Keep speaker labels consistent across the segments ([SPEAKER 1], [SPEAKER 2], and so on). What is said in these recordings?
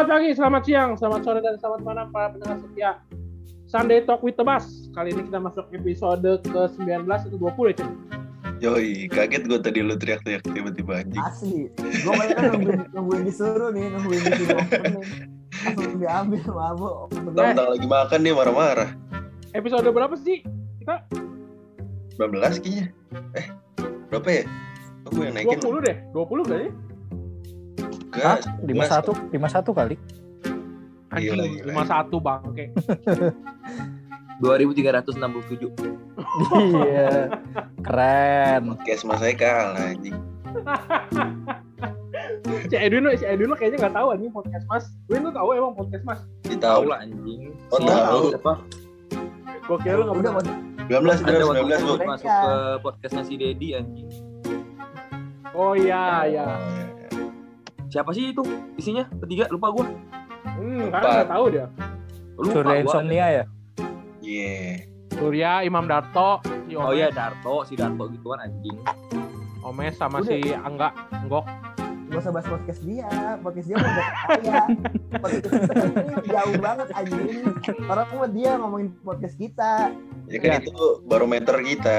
[SPEAKER 1] Selamat pagi, selamat siang, selamat sore, dan selamat malam para pendengar setia Sunday Talk with Tebas. Kali ini kita masuk episode ke-19 atau 20 ya?
[SPEAKER 2] Yoi, kaget gue tadi lu teriak-teriak tiba-tiba anjing.
[SPEAKER 3] Asli. Gue malah kan nungguin, nungguin disuruh nih, nungguin disuruh opening. Langsung diambil mabuk.
[SPEAKER 2] Tentang lagi makan dia marah-marah.
[SPEAKER 1] Episode berapa sih? Kita
[SPEAKER 2] 19 kayaknya. Eh, berapa ya? Aku yang naikin.
[SPEAKER 1] 20 deh, 20 kali.
[SPEAKER 2] Enggak,
[SPEAKER 4] lima satu lima satu kali
[SPEAKER 2] Gila,
[SPEAKER 1] Anjing,
[SPEAKER 2] gila.
[SPEAKER 1] 51 bangke.
[SPEAKER 5] 2367.
[SPEAKER 4] iya keren
[SPEAKER 2] Podcast mas saya kalah anjing.
[SPEAKER 1] Si Edwin, si Edwin kayaknya nggak tahu anjing podcast mas. Edwin lu tahu emang podcast mas?
[SPEAKER 2] Tahu
[SPEAKER 5] Tahu lah anjing.
[SPEAKER 2] Oh,
[SPEAKER 5] Si
[SPEAKER 2] tahu.
[SPEAKER 5] Siapa?
[SPEAKER 1] Gue kira lu nggak
[SPEAKER 3] Udah,
[SPEAKER 2] 19
[SPEAKER 5] Ada
[SPEAKER 2] bener
[SPEAKER 5] waktu
[SPEAKER 2] 19 bu.
[SPEAKER 5] itu masuk ke podcastnya si Dedi anjing.
[SPEAKER 1] Oh iya, iya.
[SPEAKER 5] Siapa sih itu? Isinya ketiga lupa gua.
[SPEAKER 1] Hmm, kan nggak tahu dia.
[SPEAKER 5] Lupa
[SPEAKER 4] Surya insomnia ya
[SPEAKER 2] Iya.
[SPEAKER 1] Surya, Imam Darto, si
[SPEAKER 5] Oh iya Darto, si Darto gituan anjing.
[SPEAKER 1] Omes sama
[SPEAKER 3] Udah.
[SPEAKER 1] si Angga, Enggok.
[SPEAKER 3] Gak usah bahas podcast dia. Podcast dia udah kaya. Podcast kita jauh banget anjing. Orang mah dia ngomongin podcast kita.
[SPEAKER 2] Ya kan
[SPEAKER 1] Iya.
[SPEAKER 2] itu barometer kita.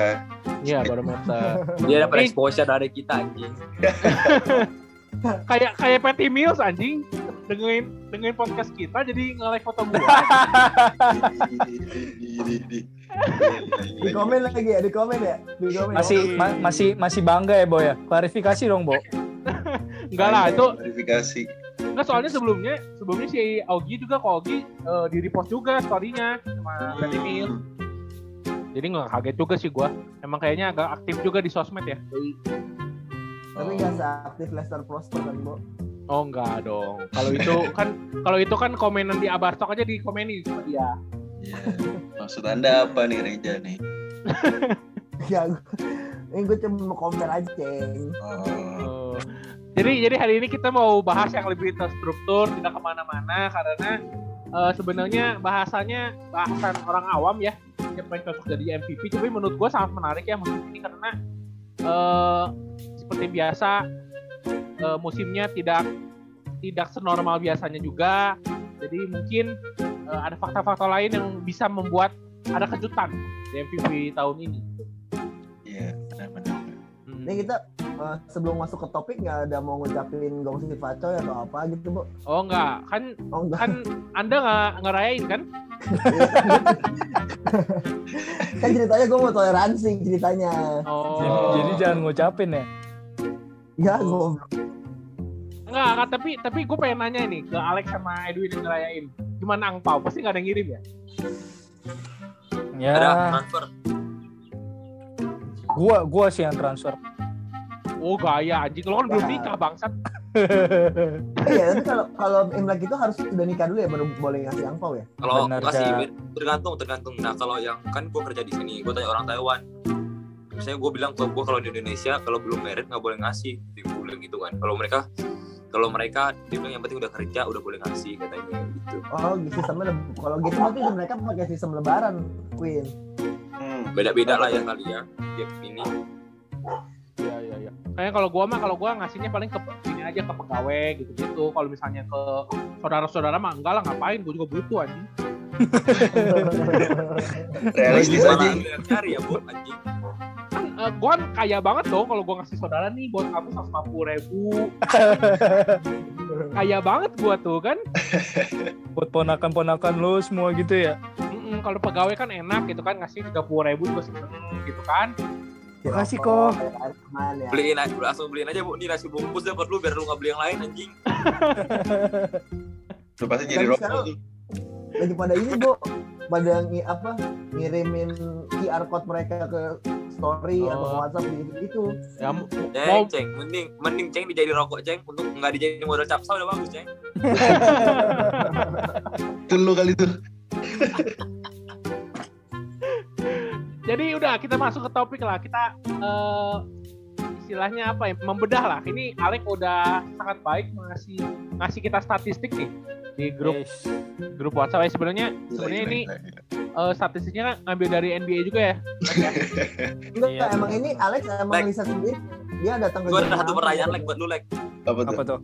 [SPEAKER 1] Iya, baru meter.
[SPEAKER 5] Dia dapat exposure dari kita anjing.
[SPEAKER 1] kayak kayak Patty Mills anjing dengerin dengerin podcast kita jadi nge-like foto gua.
[SPEAKER 2] Di,
[SPEAKER 3] komen lagi ya, di komen ya. Di komen.
[SPEAKER 4] masih ma- masih masih bangga ya boy ya klarifikasi dong bo
[SPEAKER 1] Enggak lah, itu
[SPEAKER 2] verifikasi.
[SPEAKER 1] enggak soalnya sebelumnya sebelumnya si Augie juga kok Augie eh, di repost juga story-nya sama Patty Mills. Jadi nggak kaget juga sih gua. Emang kayaknya agak aktif juga di sosmed ya.
[SPEAKER 3] Tapi gak seaktif Lester Prosper kan, Bo.
[SPEAKER 1] Oh enggak dong. Kalau itu kan kalau itu kan komenan di Abartok aja dikomenin sama dia.
[SPEAKER 2] Iya. Maksud anda apa nih Reja nih?
[SPEAKER 3] Ya, ini gue cuma mau komen aja, Ceng.
[SPEAKER 2] Oh,
[SPEAKER 1] Oh. Jadi jadi hari ini kita mau bahas yang lebih terstruktur, tidak ke mana-mana karena eh, sebenarnya bahasanya bahasan orang awam ya. Siapa yang cocok jadi MVP? Tapi menurut gue sangat menarik ya musim ini karena eh, seperti biasa eh, musimnya tidak tidak senormal biasanya juga. Jadi mungkin eh, ada fakta-fakta lain yang bisa membuat ada kejutan di MVP tahun ini.
[SPEAKER 2] iya, benar-benar.
[SPEAKER 1] Hmm.
[SPEAKER 3] Ini kita eh, sebelum masuk ke topik nggak ada mau ngucapin gong si Facoy atau apa gitu, Bo.
[SPEAKER 1] Oh enggak, kan
[SPEAKER 3] Oh enggak.
[SPEAKER 1] kan Anda nggak ngerayain kan?
[SPEAKER 3] kan ceritanya gue mau toleransi ceritanya.
[SPEAKER 1] Oh.
[SPEAKER 4] jadi, jadi jangan ngucapin ya
[SPEAKER 3] Ya, gue
[SPEAKER 1] Enggak, enggak, tapi tapi gue pengen nanya nih ke Alex sama Edwin yang ngerayain. Gimana angpau? Pasti nggak ada yang ngirim ya?
[SPEAKER 4] ya
[SPEAKER 5] Ada transfer.
[SPEAKER 4] gua gua sih yang transfer
[SPEAKER 1] Oh gaya anjing, lo kan belum
[SPEAKER 3] Ya.
[SPEAKER 1] nikah bangsat.
[SPEAKER 3] Iya, tapi kalau kalau Imlek itu harus udah nikah dulu ya baru boleh ngasih angpau ya.
[SPEAKER 5] Kalau
[SPEAKER 4] Benar,
[SPEAKER 5] nggak sih,
[SPEAKER 4] Kak.
[SPEAKER 5] Wir. tergantung tergantung. Nah kalau yang kan gue kerja di sini, gue tanya orang Taiwan. Misalnya gue bilang ke gue kalau di Indonesia kalau belum merit nggak boleh ngasih, gue bilang gitu kan. Kalau mereka kalau mereka dia bilang yang penting udah kerja udah boleh ngasih katanya gitu.
[SPEAKER 3] Oh, sistemnya kalau gitu berarti mereka pakai sistem lebaran, Queen.
[SPEAKER 2] Hmm.
[SPEAKER 5] Beda-beda lah ya kali ya. Tiap ini.
[SPEAKER 1] Iya iya iya. Kayaknya kalau gua mah kalau gua ngasihnya paling ke ini aja ke pegawai gitu-gitu. Kalau misalnya ke saudara-saudara mah enggak lah ngapain, gua juga butuh anjing.
[SPEAKER 2] Realistis aja.
[SPEAKER 5] cari ya bu anjing.
[SPEAKER 1] Kan eh, gua kan kaya banget dong kalau gua ngasih saudara nih buat kamu 150 ribu. kaya banget gua tuh kan.
[SPEAKER 4] buat ponakan-ponakan lo semua gitu ya
[SPEAKER 1] Mm-mm, kalau pegawai kan enak gitu kan ngasih 30 ribu juga seneng gitu kan.
[SPEAKER 4] Makasih, kok.
[SPEAKER 5] Beliin aja, langsung beliin aja bu. Nih nasi bungkus dapat lu biar lu nggak beli yang lain anjing.
[SPEAKER 2] Lu pasti jadi tuh.
[SPEAKER 3] Lagi pada ini, Bu. Pada ngi apa? Ngirimin QR code mereka ke story atau ke
[SPEAKER 1] Oh.
[SPEAKER 3] WhatsApp gitu. gitu.
[SPEAKER 1] Ya
[SPEAKER 5] Ceng,
[SPEAKER 1] mau
[SPEAKER 5] ceng, mending mending ceng dijadi rokok ceng untuk nggak dijadi modal capsa udah bagus ceng.
[SPEAKER 2] Itu lu kali tuh.
[SPEAKER 1] Jadi udah kita masuk ke topik lah. Kita eh, istilahnya apa ya? Membedah lah. Ini Alek udah sangat baik ngasih ngasih kita statistik nih di grup
[SPEAKER 4] Yes.
[SPEAKER 1] grup WhatsApp. Ya, sebenarnya
[SPEAKER 2] Gila,
[SPEAKER 1] sebenarnya
[SPEAKER 2] gila,
[SPEAKER 1] ini eh, statistiknya kan ngambil dari NBA juga ya.
[SPEAKER 3] Enggak,
[SPEAKER 4] Iya.
[SPEAKER 3] emang ini Alex emang riset sendiri. Dia datang ke
[SPEAKER 5] Gue ada satu pertanyaan like buat lu like.
[SPEAKER 2] Apa tuh?
[SPEAKER 4] apa tuh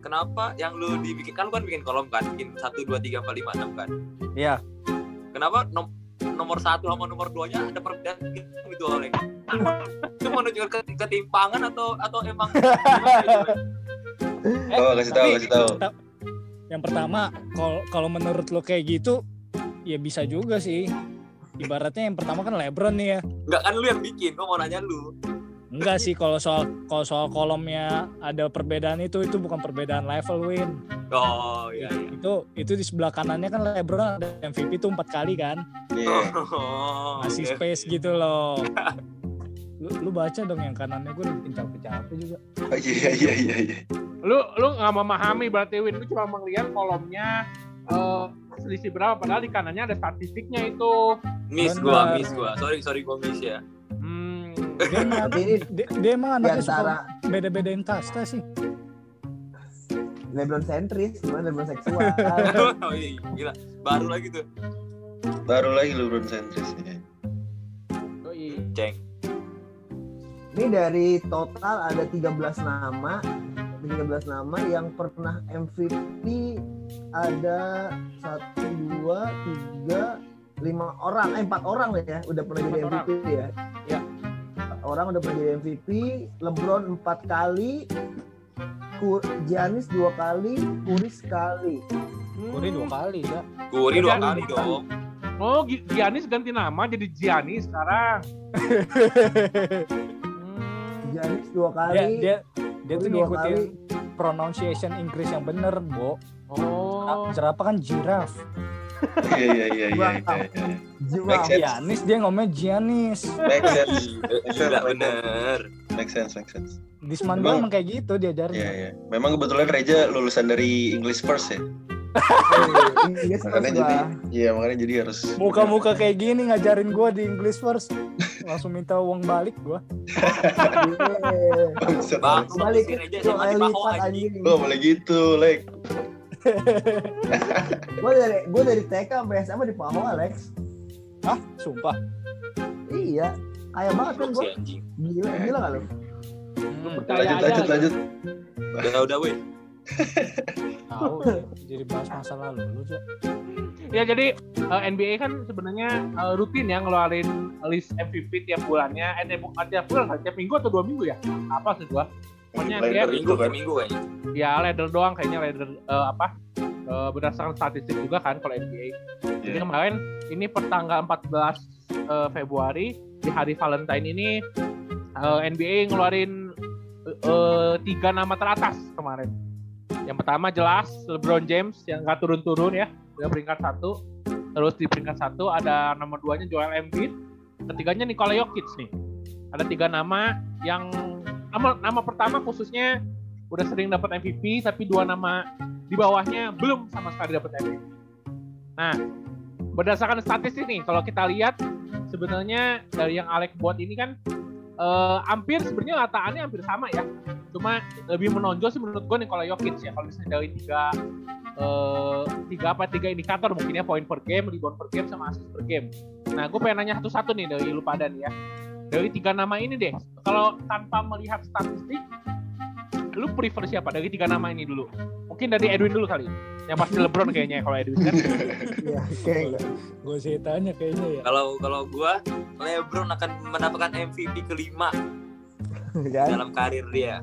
[SPEAKER 5] kenapa yang lu dibikin kan lu kan bikin kolom kan bikin satu dua tiga empat lima enam kan
[SPEAKER 4] Iya.
[SPEAKER 5] kenapa nom- nomor satu sama nomor dua nya ada perbedaan gitu oleh itu menunjukkan ke- ketimpangan atau atau emang
[SPEAKER 2] Oh, kasih tahu,
[SPEAKER 4] Tapi
[SPEAKER 2] kasih tahu.
[SPEAKER 4] Yang pertama, kalau kalau menurut lo kayak gitu, ya bisa juga sih. Ibaratnya yang pertama kan LeBron nih ya.
[SPEAKER 5] nggak kan lu yang bikin gua mau nanya lu
[SPEAKER 4] Enggak sih kalau soal kalau soal kolomnya ada perbedaan itu itu bukan perbedaan level win.
[SPEAKER 5] oh iya iya
[SPEAKER 4] Itu itu di sebelah kanannya kan LeBron ada MVP tuh empat kali kan.
[SPEAKER 2] Iya.
[SPEAKER 5] oh,
[SPEAKER 4] Masih
[SPEAKER 5] oke.
[SPEAKER 4] space gitu loh. Lu, lu baca dong yang kanannya gue udah bikin capek-capek juga.
[SPEAKER 2] Oh, iya iya iya iya.
[SPEAKER 1] Lu lu nggak memahami berarti Win, lu cuma melihat kolomnya eh selisih berapa padahal di kanannya ada statistiknya itu.
[SPEAKER 5] miss gua
[SPEAKER 4] Bener.
[SPEAKER 5] miss gua sorry sorry gua miss ya
[SPEAKER 1] Hmm.
[SPEAKER 4] Dia,
[SPEAKER 3] ini
[SPEAKER 4] dia, anaknya
[SPEAKER 3] antara
[SPEAKER 4] beda-bedain kasta sih.
[SPEAKER 3] Lebron sentris, gimana Lebron seksual.
[SPEAKER 5] oh iya gila baru lagi tuh
[SPEAKER 2] Baru lagi LeBron sentris ya.
[SPEAKER 1] Yoi.
[SPEAKER 5] ceng
[SPEAKER 3] Ini dari total ada 13 nama. 13 nama yang pernah MVP ada 1 2 3 5 orang, eh 4 orang ya, udah pernah jadi
[SPEAKER 1] Empat
[SPEAKER 3] MVP ya.
[SPEAKER 1] Ya.
[SPEAKER 3] Empat Orang udah pernah jadi MVP, LeBron 4 kali, Giannis 2 kali, Curry sekali.
[SPEAKER 4] Kuri dua kali ya.
[SPEAKER 5] Guri dua kali dong
[SPEAKER 1] Oh, Gi- Giannis ganti nama jadi Gianni sekarang. Hmm.
[SPEAKER 3] Giannis 2 kali,
[SPEAKER 4] dia dia dia tuh ngikutin
[SPEAKER 3] kali.
[SPEAKER 4] pronunciation Inggris yang bener, Bo.
[SPEAKER 1] Oh.
[SPEAKER 4] Jerapah kan giraffe.
[SPEAKER 2] Iya iya iya iya. iya, iya.
[SPEAKER 3] Jiwa.
[SPEAKER 2] Make sense.
[SPEAKER 4] Giannis dia ngomongnya Giannis.
[SPEAKER 2] Make sense.
[SPEAKER 5] gila bener
[SPEAKER 2] Make sense, make sense.
[SPEAKER 4] Di Seman
[SPEAKER 2] Emang-
[SPEAKER 4] emang kayak gitu diajarin.
[SPEAKER 2] Iya iya. Memang kebetulan Reja lulusan dari English first ya.
[SPEAKER 3] Inggris
[SPEAKER 2] Makanya
[SPEAKER 3] first
[SPEAKER 2] jadi iya makanya jadi harus
[SPEAKER 4] Muka-muka kayak gini ngajarin gua di English first. Langsung minta uang balik.
[SPEAKER 3] Iya.
[SPEAKER 5] Bang
[SPEAKER 3] Balik
[SPEAKER 5] mesin aja sama
[SPEAKER 3] lipat
[SPEAKER 5] anjing
[SPEAKER 3] anjing.
[SPEAKER 2] Oh boleh gitu, Lek.
[SPEAKER 3] Gue dari gue dari TK sampai SMA di Paho Alex.
[SPEAKER 4] Hah? Sumpah.
[SPEAKER 3] Iya. Kaya banget kan gue. Gila, gila gak lu?
[SPEAKER 4] Hmm,
[SPEAKER 1] Percaya
[SPEAKER 2] Lanjut lanjut lanjut.
[SPEAKER 5] udah udah weh
[SPEAKER 4] tahu jadi bahas masa lalu lu, Cok.
[SPEAKER 1] Ya jadi eh, NBA kan sebenarnya eh, rutin ya ngeluarin list MVP tiap bulannya. Eh bukan tiap bulan, tiap minggu atau dua minggu ya? Apa sih gua? Pokoknya dia
[SPEAKER 5] minggu
[SPEAKER 2] kan.
[SPEAKER 5] minggu kayaknya
[SPEAKER 1] ya ladder doang kayaknya ladder eh, apa? eh, berdasarkan statistik juga kan kalau NBA. Jadi
[SPEAKER 2] Iya.
[SPEAKER 1] kemarin ini pertanggal 14 eh, Februari di hari Valentine ini eh, NBA ngeluarin eh, eh, tiga nama teratas kemarin. Yang pertama jelas LeBron James yang nggak turun-turun ya, udah peringkat satu. Terus di peringkat satu ada nomor duanya Joel Embiid, ketiganya Nikola Jokic nih. Ada tiga nama yang nama nama pertama khususnya udah sering dapat MVP, tapi dua nama di bawahnya belum sama sekali dapat MVP. Nah, berdasarkan statistik nih, kalau kita lihat sebenarnya dari yang Alex buat ini kan eh, hampir sebenarnya lataannya hampir sama ya. Cuma lebih menonjol sih menurut gue Nikola Jokic ya kalau misalnya dari tiga eh, tiga apa tiga indikator mungkin ya poin per game, rebound per game sama assist per game. Nah, gue pengen nanya satu-satu nih dari lu pada nih ya. Dari tiga nama ini deh, kalau tanpa melihat statistik, lu prefer siapa dari tiga nama ini dulu? Mungkin dari Edwin dulu kali. Yang pasti LeBron kayaknya kalau Edwin kan.
[SPEAKER 3] Iya, kayak.
[SPEAKER 4] Gue sih tanya kayaknya ya.
[SPEAKER 5] kalau kalau gua LeBron akan mendapatkan MVP kelima
[SPEAKER 3] Kan?
[SPEAKER 5] dalam karir dia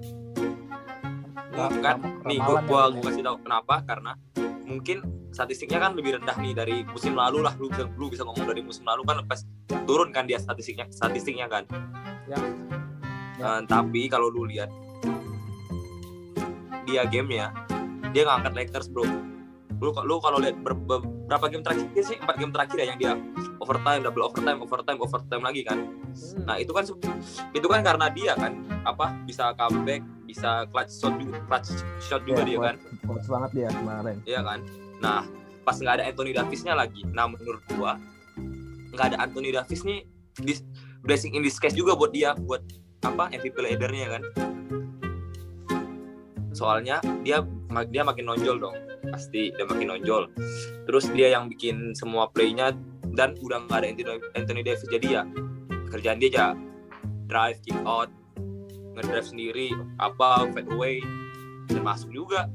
[SPEAKER 5] kan
[SPEAKER 4] ram-
[SPEAKER 5] nih gua,
[SPEAKER 4] ya,
[SPEAKER 5] gua kasih tahu kenapa karena mungkin statistiknya kan lebih rendah nih dari musim lalu lah lu bisa lu bisa ngomong dari musim lalu kan lepas turun kan dia statistiknya statistiknya kan
[SPEAKER 1] Ya.
[SPEAKER 5] Eh, tapi kalau lu lihat dia gamenya dia nggak angkat Lakers bro lu lu kalau lihat ber- ber- berapa game terakhir sih empat game terakhir ya yang dia overtime double overtime overtime overtime lagi kan Nah itu kan itu kan karena dia kan apa bisa comeback, bisa clutch shot juga, clutch shot juga
[SPEAKER 3] Iya,
[SPEAKER 5] dia kan,
[SPEAKER 3] kuat banget dia kemarin.
[SPEAKER 5] iya kan. Nah pas nggak ada Anthony Davisnya lagi, nah menurut gua nggak ada Anthony Davis nih dis- blessing in disguise juga buat dia buat apa MVP leadernya kan. Soalnya dia dia makin nonjol dong, pasti dia makin nonjol. Terus dia yang bikin semua playnya dan udah nggak ada Anthony, Anthony Davis jadi ya kerjaan dia aja drive kick out ngedrive sendiri apa fade away dan masuk juga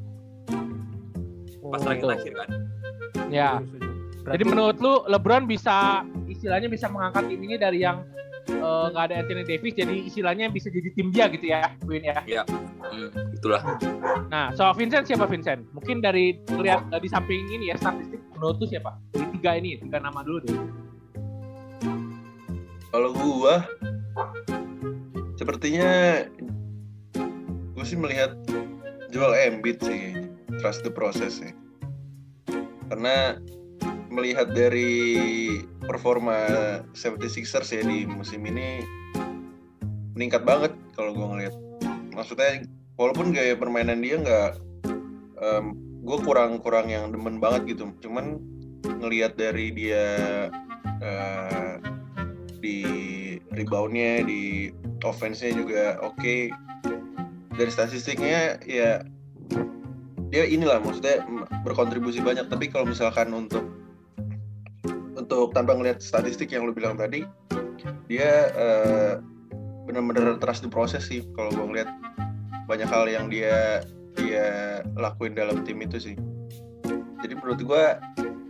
[SPEAKER 5] pas
[SPEAKER 1] Oh,
[SPEAKER 5] terakhir-terakhir kan.
[SPEAKER 1] Ya. Jadi menurut lu LeBron bisa istilahnya bisa mengangkat tim ini dari yang eh, nggak ada Anthony Davis jadi istilahnya bisa jadi tim dia gitu ya, Win ya.
[SPEAKER 5] Hmm, itulah.
[SPEAKER 1] Nah, soal Vincent siapa Vincent? Mungkin dari lihat di samping ini ya statistik menurut lu siapa? Dari tiga ini, tiga nama dulu deh.
[SPEAKER 2] Kalau gua sepertinya gue sih melihat Joel Embiid sih kayaknya. trust the process sih. Karena melihat dari performa 76ers ya di musim ini meningkat banget kalau gue ngelihat. Maksudnya walaupun gaya permainan dia nggak gue kurang-kurang yang demen banget gitu. Cuman ngelihat dari dia eh, di reboundnya di offense-nya juga oke dari statistiknya ya dia inilah maksudnya berkontribusi banyak tapi kalau misalkan untuk untuk tanpa ngelihat statistik yang lu bilang tadi dia eh, benar-benar the process sih kalau gue ngeliat banyak hal yang dia dia lakuin dalam tim itu sih jadi menurut gue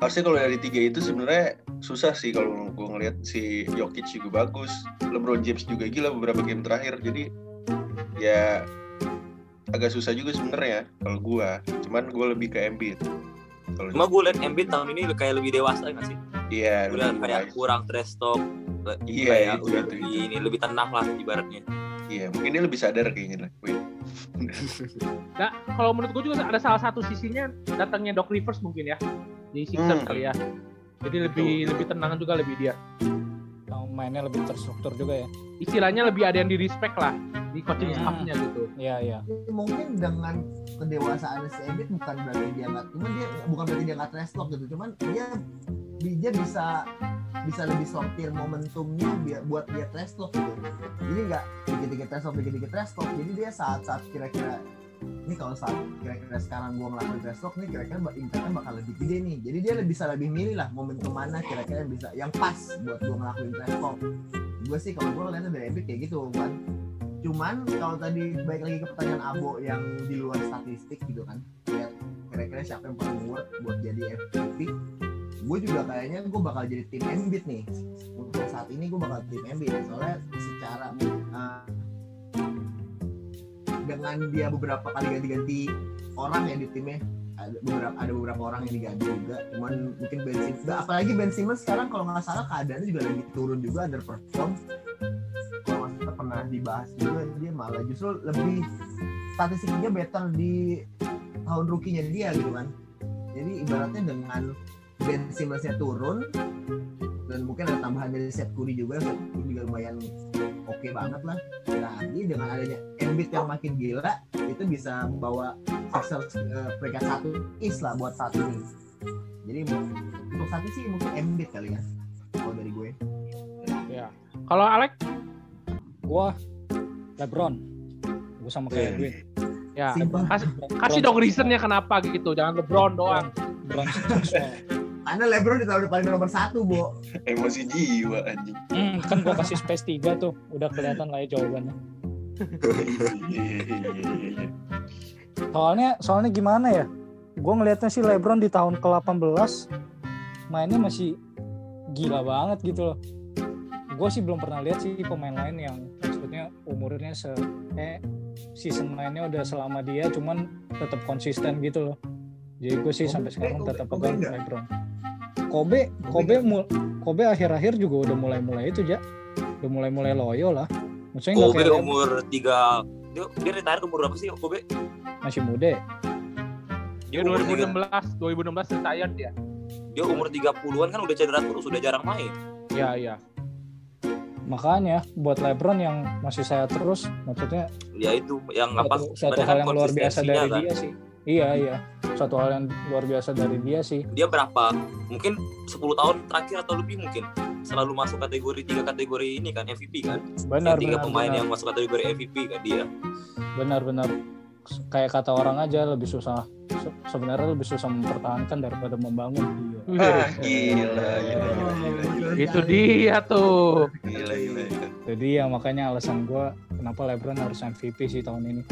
[SPEAKER 2] harusnya kalau dari tiga itu sebenarnya susah sih kalau gue ngeliat si Jokic juga bagus, LeBron James juga gila beberapa game terakhir. Jadi ya agak susah juga sebenarnya kalau gue. Cuman gue lebih ke Embiid. Kalau
[SPEAKER 5] Cuma gue liat Embiid tahun ini kayak lebih dewasa nggak sih?
[SPEAKER 2] Iya
[SPEAKER 5] Udah
[SPEAKER 2] lebih
[SPEAKER 5] kayak
[SPEAKER 2] wise.
[SPEAKER 5] kurang trash talk.
[SPEAKER 2] Iya,
[SPEAKER 5] kayak
[SPEAKER 2] itu,
[SPEAKER 5] udah
[SPEAKER 2] itu, itu.
[SPEAKER 5] ini lebih tenang lah ibaratnya.
[SPEAKER 2] Iya mungkin dia lebih sadar kayaknya lah.
[SPEAKER 1] Nah, kalau menurut gue juga ada salah satu sisinya datangnya Doc Rivers mungkin ya di Sixers
[SPEAKER 2] Hmm.
[SPEAKER 1] kali ya. Jadi lebih lebih tenang juga lebih dia.
[SPEAKER 4] Yang mainnya lebih terstruktur juga ya.
[SPEAKER 1] Istilahnya lebih ada yang di respect lah di coaching
[SPEAKER 4] Hmm.
[SPEAKER 1] staff-nya gitu.
[SPEAKER 4] Iya iya.
[SPEAKER 3] mungkin dengan kedewasaan si Embiid bukan berarti dia nggak cuman dia bukan berarti dia nggak trash talk gitu cuman dia dia bisa bisa lebih sortir momentumnya biar buat dia trash talk gitu. Jadi nggak dikit-dikit trash talk dikit-dikit trash talk. Jadi dia saat-saat kira-kira ini kalau saat kira-kira sekarang gua ngelakuin trash talk nih kira-kira impactnya bakal lebih gede nih. Jadi dia lebih bisa lebih milih lah momentum mana kira-kira yang bisa yang pas buat gua ngelakuin trash talk. Gue sih kalau gue ngeliatnya dari Embiid kayak gitu kan cuman kalau tadi baik lagi ke pertanyaan Abo yang di luar statistik gitu kan kira-kira siapa yang paling worth buat jadi MVP gue juga kayaknya gue bakal jadi tim Embiid nih. Untuk saat ini gue bakal tim Embiid. Soalnya secara uh, dengan dia beberapa kali ganti-ganti orang ya di timnya ada beberapa ada beberapa orang yang diganti juga. Cuman mungkin Ben Simmons apalagi Ben Simmons sekarang kalau nggak salah keadaannya juga lagi turun juga underperform. Kalau salah pernah dibahas juga dia malah justru lebih statistiknya better di tahun rukinya dia gitu kan. Jadi ibaratnya dengan Ben Simmonsnya turun dan mungkin ada tambahan dari Seth Curry juga Seth Curry juga lumayan oke banget lah lagi dengan adanya Embiid yang makin gila itu bisa membawa Sixers eh, peringkat satu is lah buat saat ini jadi untuk saat ini sih mungkin Embiid kali ya kalau dari gue
[SPEAKER 1] Ya. Kalau Alex
[SPEAKER 4] Gua LeBron. Gua sama kayak gue.
[SPEAKER 1] ya
[SPEAKER 3] Simpel.
[SPEAKER 1] kasih kasih dong reasonnya kenapa gitu, jangan LeBron doang.
[SPEAKER 4] LeBron
[SPEAKER 3] karena LeBron di tahun depan nomor satu Bo
[SPEAKER 2] Emosi jiwa anjing.
[SPEAKER 4] Hmm, kan gua kasih space 3 tuh. Udah kelihatan lah ya jawabannya. Soalnya soalnya gimana ya? Gue ngelihatnya sih LeBron di tahun ke-18 mainnya masih gila banget gitu loh. Gue sih belum pernah lihat sih pemain lain yang maksudnya umurnya se eh season mainnya udah selama dia cuman tetap konsisten gitu loh. Jadi gue sih
[SPEAKER 3] Kobe-
[SPEAKER 4] sampai sekarang
[SPEAKER 3] Kobe-
[SPEAKER 4] tetap
[SPEAKER 3] Kobe
[SPEAKER 4] pegang? LeBron. Kobe Kobe mul- Kobe akhir-akhir juga udah mulai-mulai itu ya. Udah mulai-mulai loyo lah. Maksudnya
[SPEAKER 5] Kobe
[SPEAKER 4] kayak
[SPEAKER 5] umur tiga dia, dia retire umur berapa sih Kobe?
[SPEAKER 4] masih muda. ya.
[SPEAKER 1] Dia
[SPEAKER 5] umur tiga-
[SPEAKER 1] 2016, 2016 retired ya.
[SPEAKER 5] dia umur 30-an kan udah cedera terus, udah jarang main.
[SPEAKER 1] Iya, iya.
[SPEAKER 4] Makanya buat LeBron yang masih saya terus, maksudnya
[SPEAKER 5] Ya itu yang apa?
[SPEAKER 4] satu, hal
[SPEAKER 5] kan
[SPEAKER 4] yang luar biasa
[SPEAKER 5] konsistensinya
[SPEAKER 4] dari
[SPEAKER 5] kan.
[SPEAKER 4] dia sih. Iya iya, satu hal yang luar biasa dari dia sih.
[SPEAKER 5] Dia berapa? Mungkin 10 tahun terakhir atau lebih mungkin selalu masuk kategori tiga kategori ini kan MVP kan?
[SPEAKER 4] Benar
[SPEAKER 5] tiga pemain
[SPEAKER 4] benar,
[SPEAKER 5] yang masuk kategori MVP kan dia.
[SPEAKER 4] benar benar. Kayak kata orang aja lebih susah se- sebenarnya lebih susah mempertahankan daripada membangun. Iya.
[SPEAKER 2] Ah, gila, gila, gila, gila, gila,
[SPEAKER 1] Itu dia tuh.
[SPEAKER 2] gila, gila, gila.
[SPEAKER 4] Jadi ya makanya alasan gue kenapa LeBron harus MVP sih tahun ini.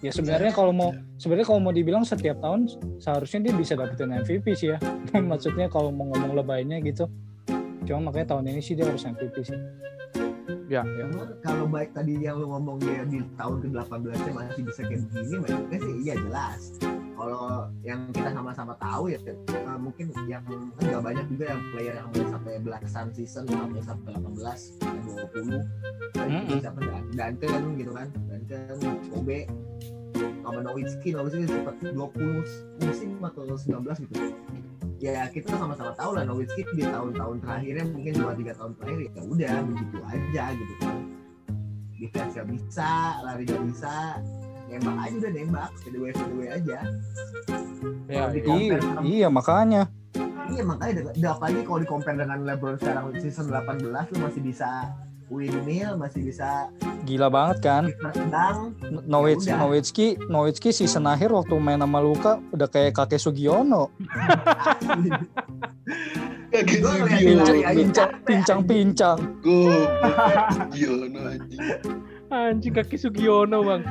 [SPEAKER 4] Ya sebenarnya kalau mau sebenarnya kalau mau dibilang setiap tahun seharusnya dia bisa dapetin MVP sih ya. Maksudnya kalau mau ngomong lebaynya gitu. Cuma makanya tahun ini sih dia harus MVP sih.
[SPEAKER 1] Ya, ya.
[SPEAKER 3] Kalau baik tadi yang lu ngomong dia di tahun ke-18 nya masih bisa kayak begini, maksudnya sih iya jelas. Kalau yang kita sama-sama tahu ya eh, mungkin yang kan nggak banyak juga yang player yang main sampai belasan season, sampai sampai 18, sampai 20. Kan
[SPEAKER 4] Mm-mm.
[SPEAKER 3] siapa Dan- Duncan gitu kan, Duncan, Kobe, sama Nowitzki, Nowitzki sempat 20 musim atau 19 gitu. Ya kita sama-sama tahu lah Nowitzki di tahun-tahun terakhirnya mungkin 2-3 tahun terakhir ya udah begitu aja gitu kan. Defense gak bisa, lari gak bisa, nembak aja udah nembak, fadeaway fadeaway aja.
[SPEAKER 1] Ya, ya.
[SPEAKER 4] Iya,
[SPEAKER 3] sama-
[SPEAKER 4] iya makanya.
[SPEAKER 3] Iya makanya apalagi kalau di compare dengan LeBron sekarang season 18 lu masih bisa windmill, masih bisa
[SPEAKER 4] Gila banget kan.
[SPEAKER 3] sedang
[SPEAKER 4] Nowitz,
[SPEAKER 3] Ya.
[SPEAKER 4] Nowitzki, Nowitzki season akhir waktu main sama Luka udah kayak kakek Sugiono.
[SPEAKER 3] Aja
[SPEAKER 4] Pincang, pincang, pincang.
[SPEAKER 2] Goblok. Giono anjing.
[SPEAKER 1] Anjing kaki Sugiono bang.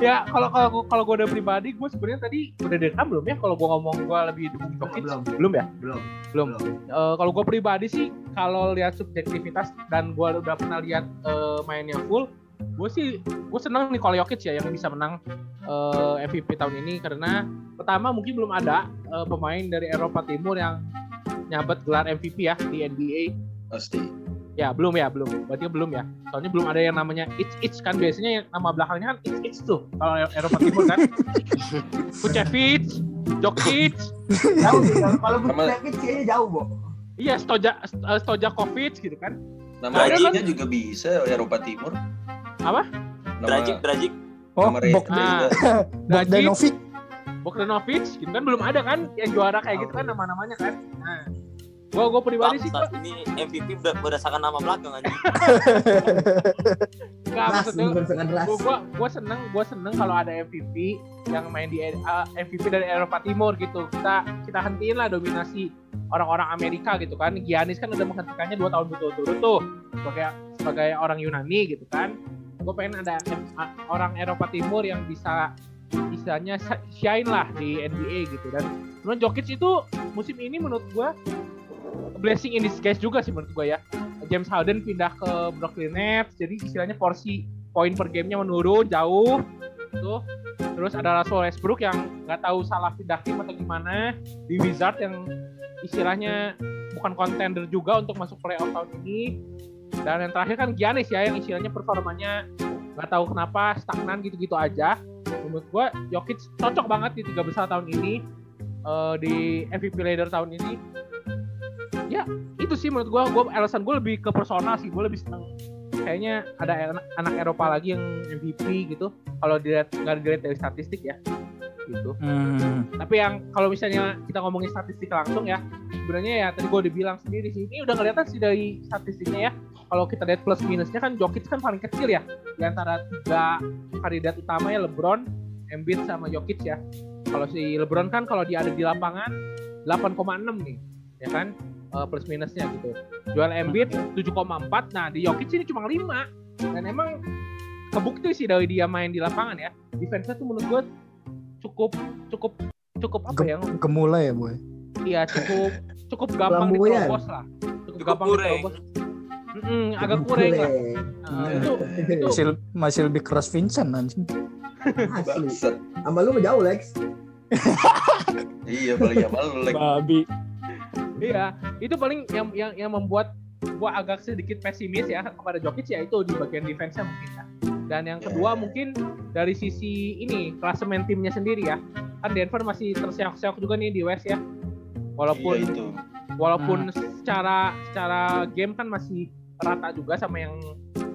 [SPEAKER 1] Ya kalau kalau kalau gue udah pribadi, gue sebenarnya tadi udah direkam belum ya? Kalau gue ngomong gue lebih dukung Jokic,
[SPEAKER 3] Belum.
[SPEAKER 1] belum ya?
[SPEAKER 3] belum
[SPEAKER 1] Belum. Eh, kalau gue pribadi sih, kalau lihat subjektivitas dan gue udah pernah lihat eh, mainnya full, gue sih gue senang nih kalau Jokic ya yang bisa menang eh, MVP tahun ini karena pertama mungkin belum ada eh, pemain dari Eropa Timur yang nyabet gelar MVP ya di NBA.
[SPEAKER 2] Pasti.
[SPEAKER 1] Ya belum ya belum. Berarti belum ya. Soalnya belum ada yang namanya Itch Itch kan biasanya yang nama belakangnya kan Itch Itch tuh kalau Eropa Timur kan. Vucevic, Jokic,
[SPEAKER 3] jauh sih kalau- Bucevic kayaknya jauh bo
[SPEAKER 1] iya Stoja eh, Stojakovic gitu kan.
[SPEAKER 2] Nama
[SPEAKER 1] Ada kan?
[SPEAKER 2] juga bisa Eropa Timur.
[SPEAKER 1] Apa?
[SPEAKER 2] Nama,
[SPEAKER 5] Dragic, Dragic.
[SPEAKER 4] Oh,
[SPEAKER 2] nama
[SPEAKER 4] Bok,
[SPEAKER 1] Ah.
[SPEAKER 4] Bogdanovic.
[SPEAKER 1] Bogdanovic gitu kan belum ada kan yang juara kayak gitu kan nama-namanya kan. Nah, gua gua pribadi sih gua
[SPEAKER 5] ini MVP ber- berdasarkan nama belakang anjing.
[SPEAKER 1] enggak maksudnya gua gua gua seneng gua seneng kalau ada MVP yang main di uh, MVP dari Eropa Timur gitu. Kita kita hentiin lah dominasi orang-orang Amerika gitu kan. Giannis kan udah menghentikannya dua tahun berturut-turut tuh. Sebagai sebagai orang Yunani gitu kan. Gue pengen ada orang Eropa Timur yang bisa istilahnya sh- shine lah di NBA gitu. Dan menurut Jokic itu musim ini menurut gua blessing in disguise juga sih menurut gua ya. James Harden pindah ke Brooklyn Nets jadi istilahnya porsi poin per gamenya menurun jauh tuh terus ada Russell Westbrook yang nggak tahu salah pindah tim atau gimana. Di Wizard yang istilahnya bukan contender juga untuk masuk playoff tahun ini. Dan yang terakhir kan Giannis ya yang istilahnya performanya nggak tahu kenapa stagnan gitu-gitu aja. Menurut gua Jokic cocok banget di tiga besar tahun ini eh, di MVP leader tahun ini ya itu sih menurut gua. Gua alasan gue lebih ke personal sih. Gue lebih seneng. Kayaknya ada anak, anak Eropa lagi yang MVP gitu. Kalau dilihat nggak dilihat dari statistik ya. Gitu.
[SPEAKER 4] Hmm.
[SPEAKER 1] tapi yang kalau misalnya kita ngomongin statistik langsung ya sebenarnya ya tadi gue udah bilang sendiri sih. Ini udah kelihatan sih dari statistiknya ya. Kalau kita lihat plus minusnya kan Jokic kan paling kecil ya. Di antara tiga kandidat utama ya LeBron, Embiid sama Jokic ya. Kalau si LeBron kan kalau dia ada di lapangan 8,6 nih ya kan eh, plus minusnya gitu jual Embiid 7,4 nah di Jokic ini cuma 5 dan emang kebukti sih dari dia main di lapangan ya defense-nya tuh menurut gue cukup cukup cukup apa ya
[SPEAKER 4] Gemula ya, boy.
[SPEAKER 1] Iya cukup cukup gampang
[SPEAKER 3] Flamboyan.
[SPEAKER 1] diterobos lah. Cukup,
[SPEAKER 5] Cukup
[SPEAKER 1] gampang
[SPEAKER 5] kurang.
[SPEAKER 1] diterobos. Mm-mm, agak kurang lah. Nah, itu itu
[SPEAKER 4] Masih, masih lebih keras Vincent anjing.
[SPEAKER 3] Asli. Sama lu jauh Lex.
[SPEAKER 2] Iya paling sama lu like.
[SPEAKER 4] Babi.
[SPEAKER 1] Iya itu paling yang yang yang membuat gua agak sedikit pesimis ya kepada Jokic ya itu di bagian defense-nya mungkin ya. Dan yang kedua
[SPEAKER 2] Ya.
[SPEAKER 1] mungkin dari sisi ini klasemen timnya sendiri ya. Kan Denver masih terseok-seok juga nih di West ya. Walaupun
[SPEAKER 2] Iya itu.
[SPEAKER 1] walaupun secara secara game kan masih rata juga sama yang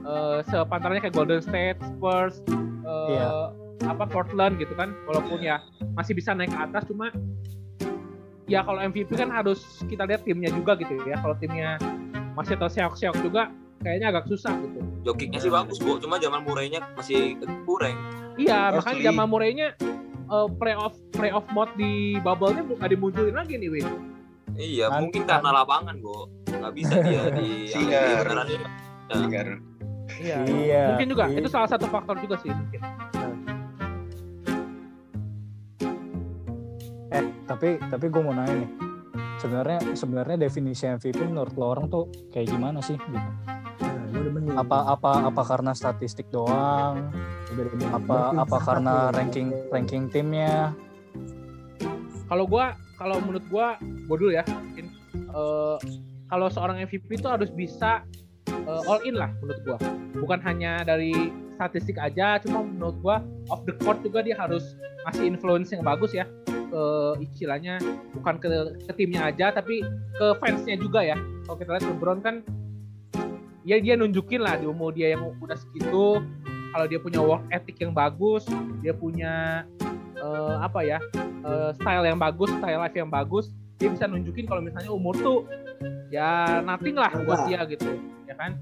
[SPEAKER 1] eh, sepantarannya kayak Golden State, Spurs, eh,
[SPEAKER 4] Iya.
[SPEAKER 1] apa Portland gitu kan. Walaupun ya masih bisa naik ke atas cuma ya kalau MVP kan harus kita lihat timnya juga gitu ya. Kalau timnya masih terseok-seok juga kayaknya agak susah gitu.
[SPEAKER 5] Jokingnya sih bagus, Bu. Cuma zaman murainya masih kurang.
[SPEAKER 1] Iya,
[SPEAKER 2] Asli.
[SPEAKER 1] makanya Jamal Murray-nya eh, playoff playoff mode di bubble-nya nggak dimunculin lagi nih, Win.
[SPEAKER 5] Iya,
[SPEAKER 4] Kan-
[SPEAKER 5] mungkin karena lapangan, Bu. Nggak bisa dia di
[SPEAKER 2] Singar.
[SPEAKER 1] Iya.
[SPEAKER 4] Iya.
[SPEAKER 1] Mungkin juga
[SPEAKER 4] Iya.
[SPEAKER 1] itu salah satu faktor juga sih mungkin.
[SPEAKER 4] Tapi tapi gue mau nanya nih. Sebenarnya sebenarnya definisi MVP menurut lo orang tuh kayak gimana sih gitu?
[SPEAKER 3] Gue.
[SPEAKER 4] Apa apa apa karena statistik doang? Apa apa karena ranking ranking timnya?
[SPEAKER 1] kalau gua kalau menurut gua gua dulu ya mungkin eh, kalau seorang MVP itu harus bisa eh, all in lah menurut gua bukan hanya dari statistik aja cuma menurut gua off the court juga dia harus ngasih influence yang bagus ya ke istilahnya bukan ke, ke timnya aja tapi ke fansnya juga ya kalau kita lihat LeBron kan ya dia nunjukin lah di umur dia yang udah segitu kalau dia punya work ethic yang bagus dia punya eh, apa ya eh, style yang bagus, style life yang bagus, dia bisa nunjukin kalau misalnya umur tuh ya nothing lah buat dia gitu, ya kan?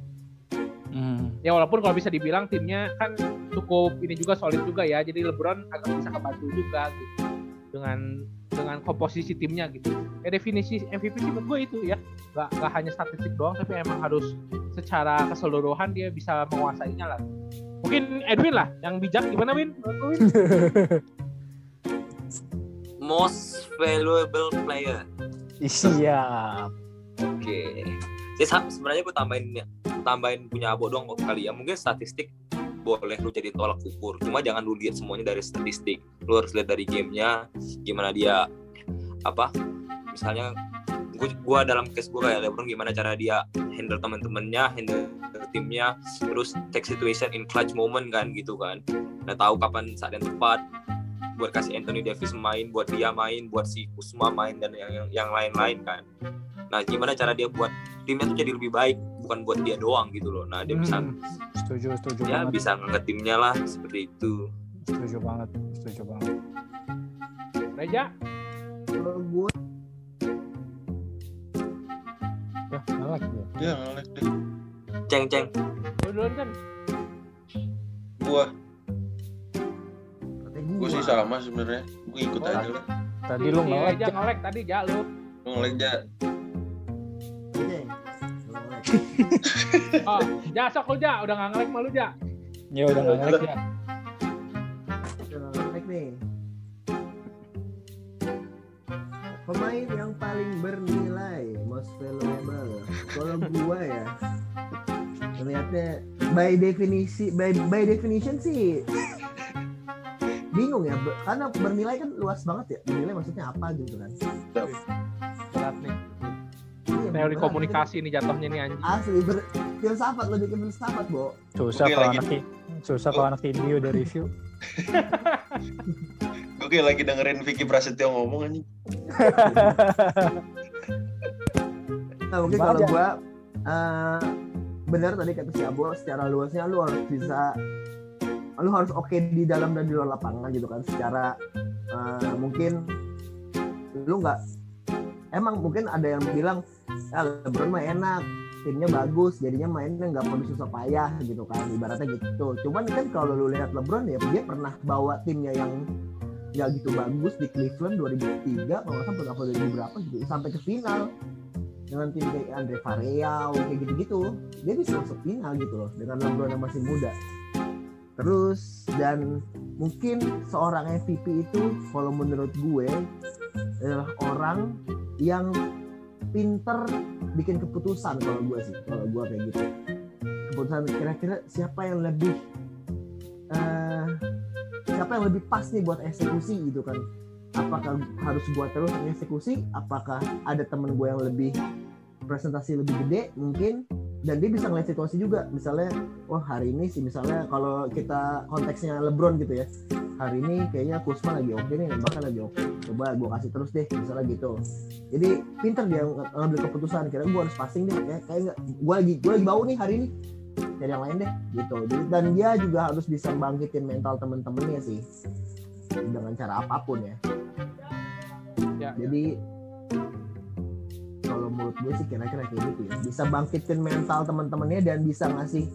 [SPEAKER 4] Hmm.
[SPEAKER 1] Ya walaupun kalau bisa dibilang timnya kan cukup ini juga solid juga ya, jadi LeBron agak bisa kebantu juga gitu dengan dengan komposisi timnya gitu. Ya definisi MVP sih menurut gue itu ya, gak, gak hanya statistik doang, tapi emang harus secara keseluruhan dia bisa menguasainya lah. Mungkin Edwin lah yang bijak gimana Win?
[SPEAKER 5] Most valuable player.
[SPEAKER 4] Siap.
[SPEAKER 5] Oke. Jadi sa- sebenarnya gue tambahin tambahin punya abo doang kali ya. Mungkin statistik boleh lu jadi tolak ukur. Cuma jangan lu lihat semuanya dari statistik. Lu harus lihat dari gamenya, gimana dia apa? Misalnya gue gua dalam case gue kayak LeBron gimana cara dia handle teman-temannya, handle timnya, terus take situation in clutch moment kan gitu kan. Nah tahu kapan saat yang tepat buat kasih Anthony Davis main, buat dia main, buat si Kusma main dan yang yang, yang lain-lain kan. Nah, gimana cara dia buat timnya tuh jadi lebih baik, bukan buat dia doang gitu loh. Nah, dia bisa
[SPEAKER 4] Hmm. Setuju, setuju
[SPEAKER 5] ya
[SPEAKER 4] banget.
[SPEAKER 5] bisa ngangkat timnya lah seperti itu.
[SPEAKER 4] Setuju banget, setuju banget.
[SPEAKER 1] Reja?
[SPEAKER 3] Kalau gue
[SPEAKER 4] Ya, ngelak ya.
[SPEAKER 2] Dia ngelek deh.
[SPEAKER 5] Ceng ceng.
[SPEAKER 1] Lu duluan kan?
[SPEAKER 2] Gua, gua sih sama sebenarnya. Gua ikut
[SPEAKER 1] Oh,
[SPEAKER 2] aja lah.
[SPEAKER 4] Tadi lu
[SPEAKER 1] Iya,
[SPEAKER 4] ngelak.
[SPEAKER 1] Reja ngelek tadi ja lu.
[SPEAKER 2] Ngelek aja.
[SPEAKER 1] Oh, ja sok lu ja, udah nggak ngelek malu ja.
[SPEAKER 4] Ya udah nggak ngelak ya.
[SPEAKER 3] Naik nih. Pemain yang paling bernilai, most valuable. Kalau gua ya, ternyata by definisi, by, by definition sih bingung ya, karena bernilai kan luas banget ya. Bernilai maksudnya apa gitu kan?
[SPEAKER 1] Teori komunikasi nih jatuhnya nih anjing.
[SPEAKER 3] Asli, ber, filsafat lebih ke filsafat, Bo.
[SPEAKER 4] Susah kalau anak susah kalau anak video udah review.
[SPEAKER 2] Gue kayak lagi dengerin Vicky Prasetyo ngomong anjing.
[SPEAKER 3] Nah, mungkin kalau gua eh, benar tadi kata si Abo secara luasnya lu harus bisa lu harus oke di dalam dan di luar lapangan gitu kan secara eh, mungkin lu nggak emang mungkin ada yang bilang ya LeBron mah enak timnya bagus jadinya mainnya nggak perlu susah payah gitu kan ibaratnya gitu. Cuman kan kalau lu lihat LeBron ya dia pernah bawa timnya yang nggak gitu bagus di Cleveland 2003 kalau nggak salah berapa 2000 berapa gitu sampai ke final. Dengan tim kayak Andre Varejao kayak gitu-gitu dia bisa masuk final gitu loh dengan LeBron yang masih muda. Terus dan mungkin seorang MVP itu kalau menurut gue adalah orang yang pinter bikin keputusan kalau gue sih kalau gue kayak gitu. Keputusan kira-kira siapa yang lebih eh siapa yang lebih pas nih buat eksekusi gitu kan? Apakah harus gua terus eksekusi? Apakah ada temen gue yang lebih presentasi lebih gede mungkin dan dia bisa ngeliat situasi juga. Misalnya wah hari ini sih misalnya kalau kita konteksnya LeBron gitu ya. Hari ini kayaknya Kusma lagi oke nih bahkan lagi oke. Coba gue kasih terus deh misalnya gitu. Jadi pinter dia ng- ngambil keputusan. Kira gue harus passing deh kayak kayak nggak? Gue lagi gue lagi bau nih hari ini. Cari yang lain deh gitu. Jadi, dan dia juga harus bisa bangkitin mental temen-temennya sih. Dengan cara apa pun ya
[SPEAKER 1] Ya,
[SPEAKER 3] jadi kalau menurut gue sih kira-kira kayak gitu ya bisa bangkitin mental teman-temannya dan bisa ngasih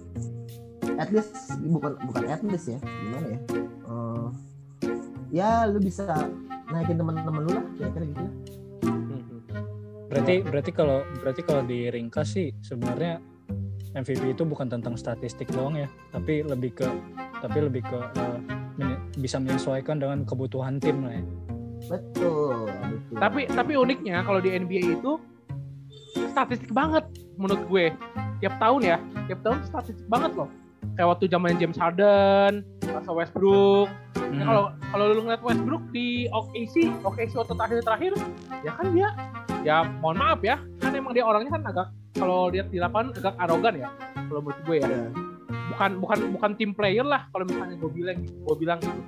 [SPEAKER 3] at least bukan bukan at least ya gimana ya Eh, ya lu bisa naikin teman-teman lu lah kira-kira gitu lah.
[SPEAKER 4] Berarti berarti kalau berarti kalau diringkas sih sebenarnya MVP itu bukan tentang statistik doang ya, tapi lebih ke tapi lebih ke menye- bisa menyesuaikan dengan kebutuhan tim lah ya.
[SPEAKER 3] Betul, betul.
[SPEAKER 1] Tapi tapi uniknya kalau di NBA itu statistik banget menurut gue. Tiap tahun ya, tiap tahun statistik banget loh. Kayak waktu zaman James Harden, masa Westbrook. Ya,
[SPEAKER 4] Hmm.
[SPEAKER 1] kalau kalau lu ngeliat Westbrook di OKC, OKC waktu terakhir-terakhir, ya kan dia, ya mohon maaf ya, kan emang dia orangnya kan agak kalau lihat di lapangan agak arogan ya, kalau menurut gue ya.
[SPEAKER 3] Ya.
[SPEAKER 1] Bukan bukan bukan tim player lah kalau misalnya gue bilang gue bilang gitu.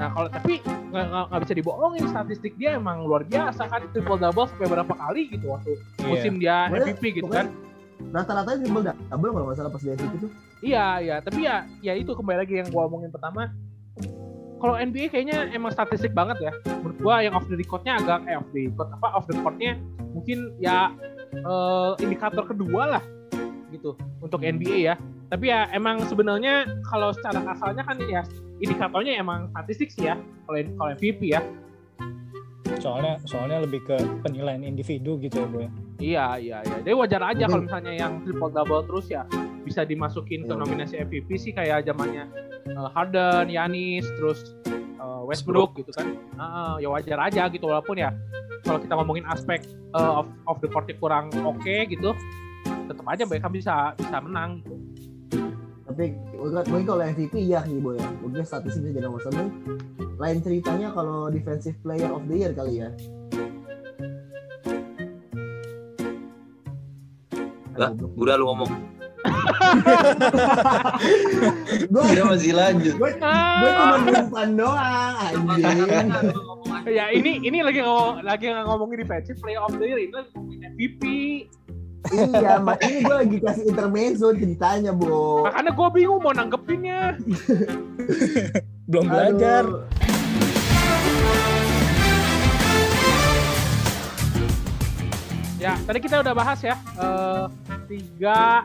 [SPEAKER 1] Nah kalau tapi nggak bisa dibohongin statistik dia emang luar biasa kan triple double sampai berapa kali gitu waktu
[SPEAKER 4] Iya.
[SPEAKER 1] musim dia MVP gitu kan.
[SPEAKER 3] Rata-rata triple double kalau nggak salah pas di MVP itu.
[SPEAKER 1] Iya, iya, tapi ya ya itu kembali lagi yang gua omongin pertama. Kalau NBA kayaknya emang statistik banget ya. Menurut gua yang off the record-nya agak eh off the record apa off the court-nya mungkin ya eh, indikator kedua lah gitu untuk NBA ya. Tapi ya emang sebenarnya kalau secara kasalnya kan ya indikatornya emang statistik sih ya kalau kalau MVP ya.
[SPEAKER 4] soalnya soalnya lebih ke penilaian individu gitu ya boy
[SPEAKER 1] Iya, iya, iya. Jadi wajar aja kalau misalnya yang triple double terus ya bisa dimasukin ke
[SPEAKER 3] Iya.
[SPEAKER 1] nominasi MVP sih kayak zamannya uh, Harden, Yanis, terus uh, Westbrook gitu kan. Ah, ya wajar aja gitu walaupun ya kalau kita ngomongin aspek uh, of, of the court kurang oke gitu, tetap aja mereka bisa bisa menang gitu.
[SPEAKER 3] Tapi mungkin kalau MVP sih boy ya. Mungkin statistik bisa jadi nomor satu. Lain ceritanya kalau defensive player of the year kali ya.
[SPEAKER 5] Lah, udah lu ngomong
[SPEAKER 3] Gue
[SPEAKER 2] Dia masih lanjut.
[SPEAKER 3] gue gue cuma umpan doang anjing.
[SPEAKER 1] Ya ini ini lagi ngomong lagi ngomongin defensive player of the year ini lagi ngomongin MVP.
[SPEAKER 3] Iya, mak ini gue lagi kasih intermezzo ceritanya, Bo.
[SPEAKER 1] Makanya gue bingung mau nanggepinnya.
[SPEAKER 4] belum belajar.
[SPEAKER 1] Ya, tadi kita udah bahas ya eh, tiga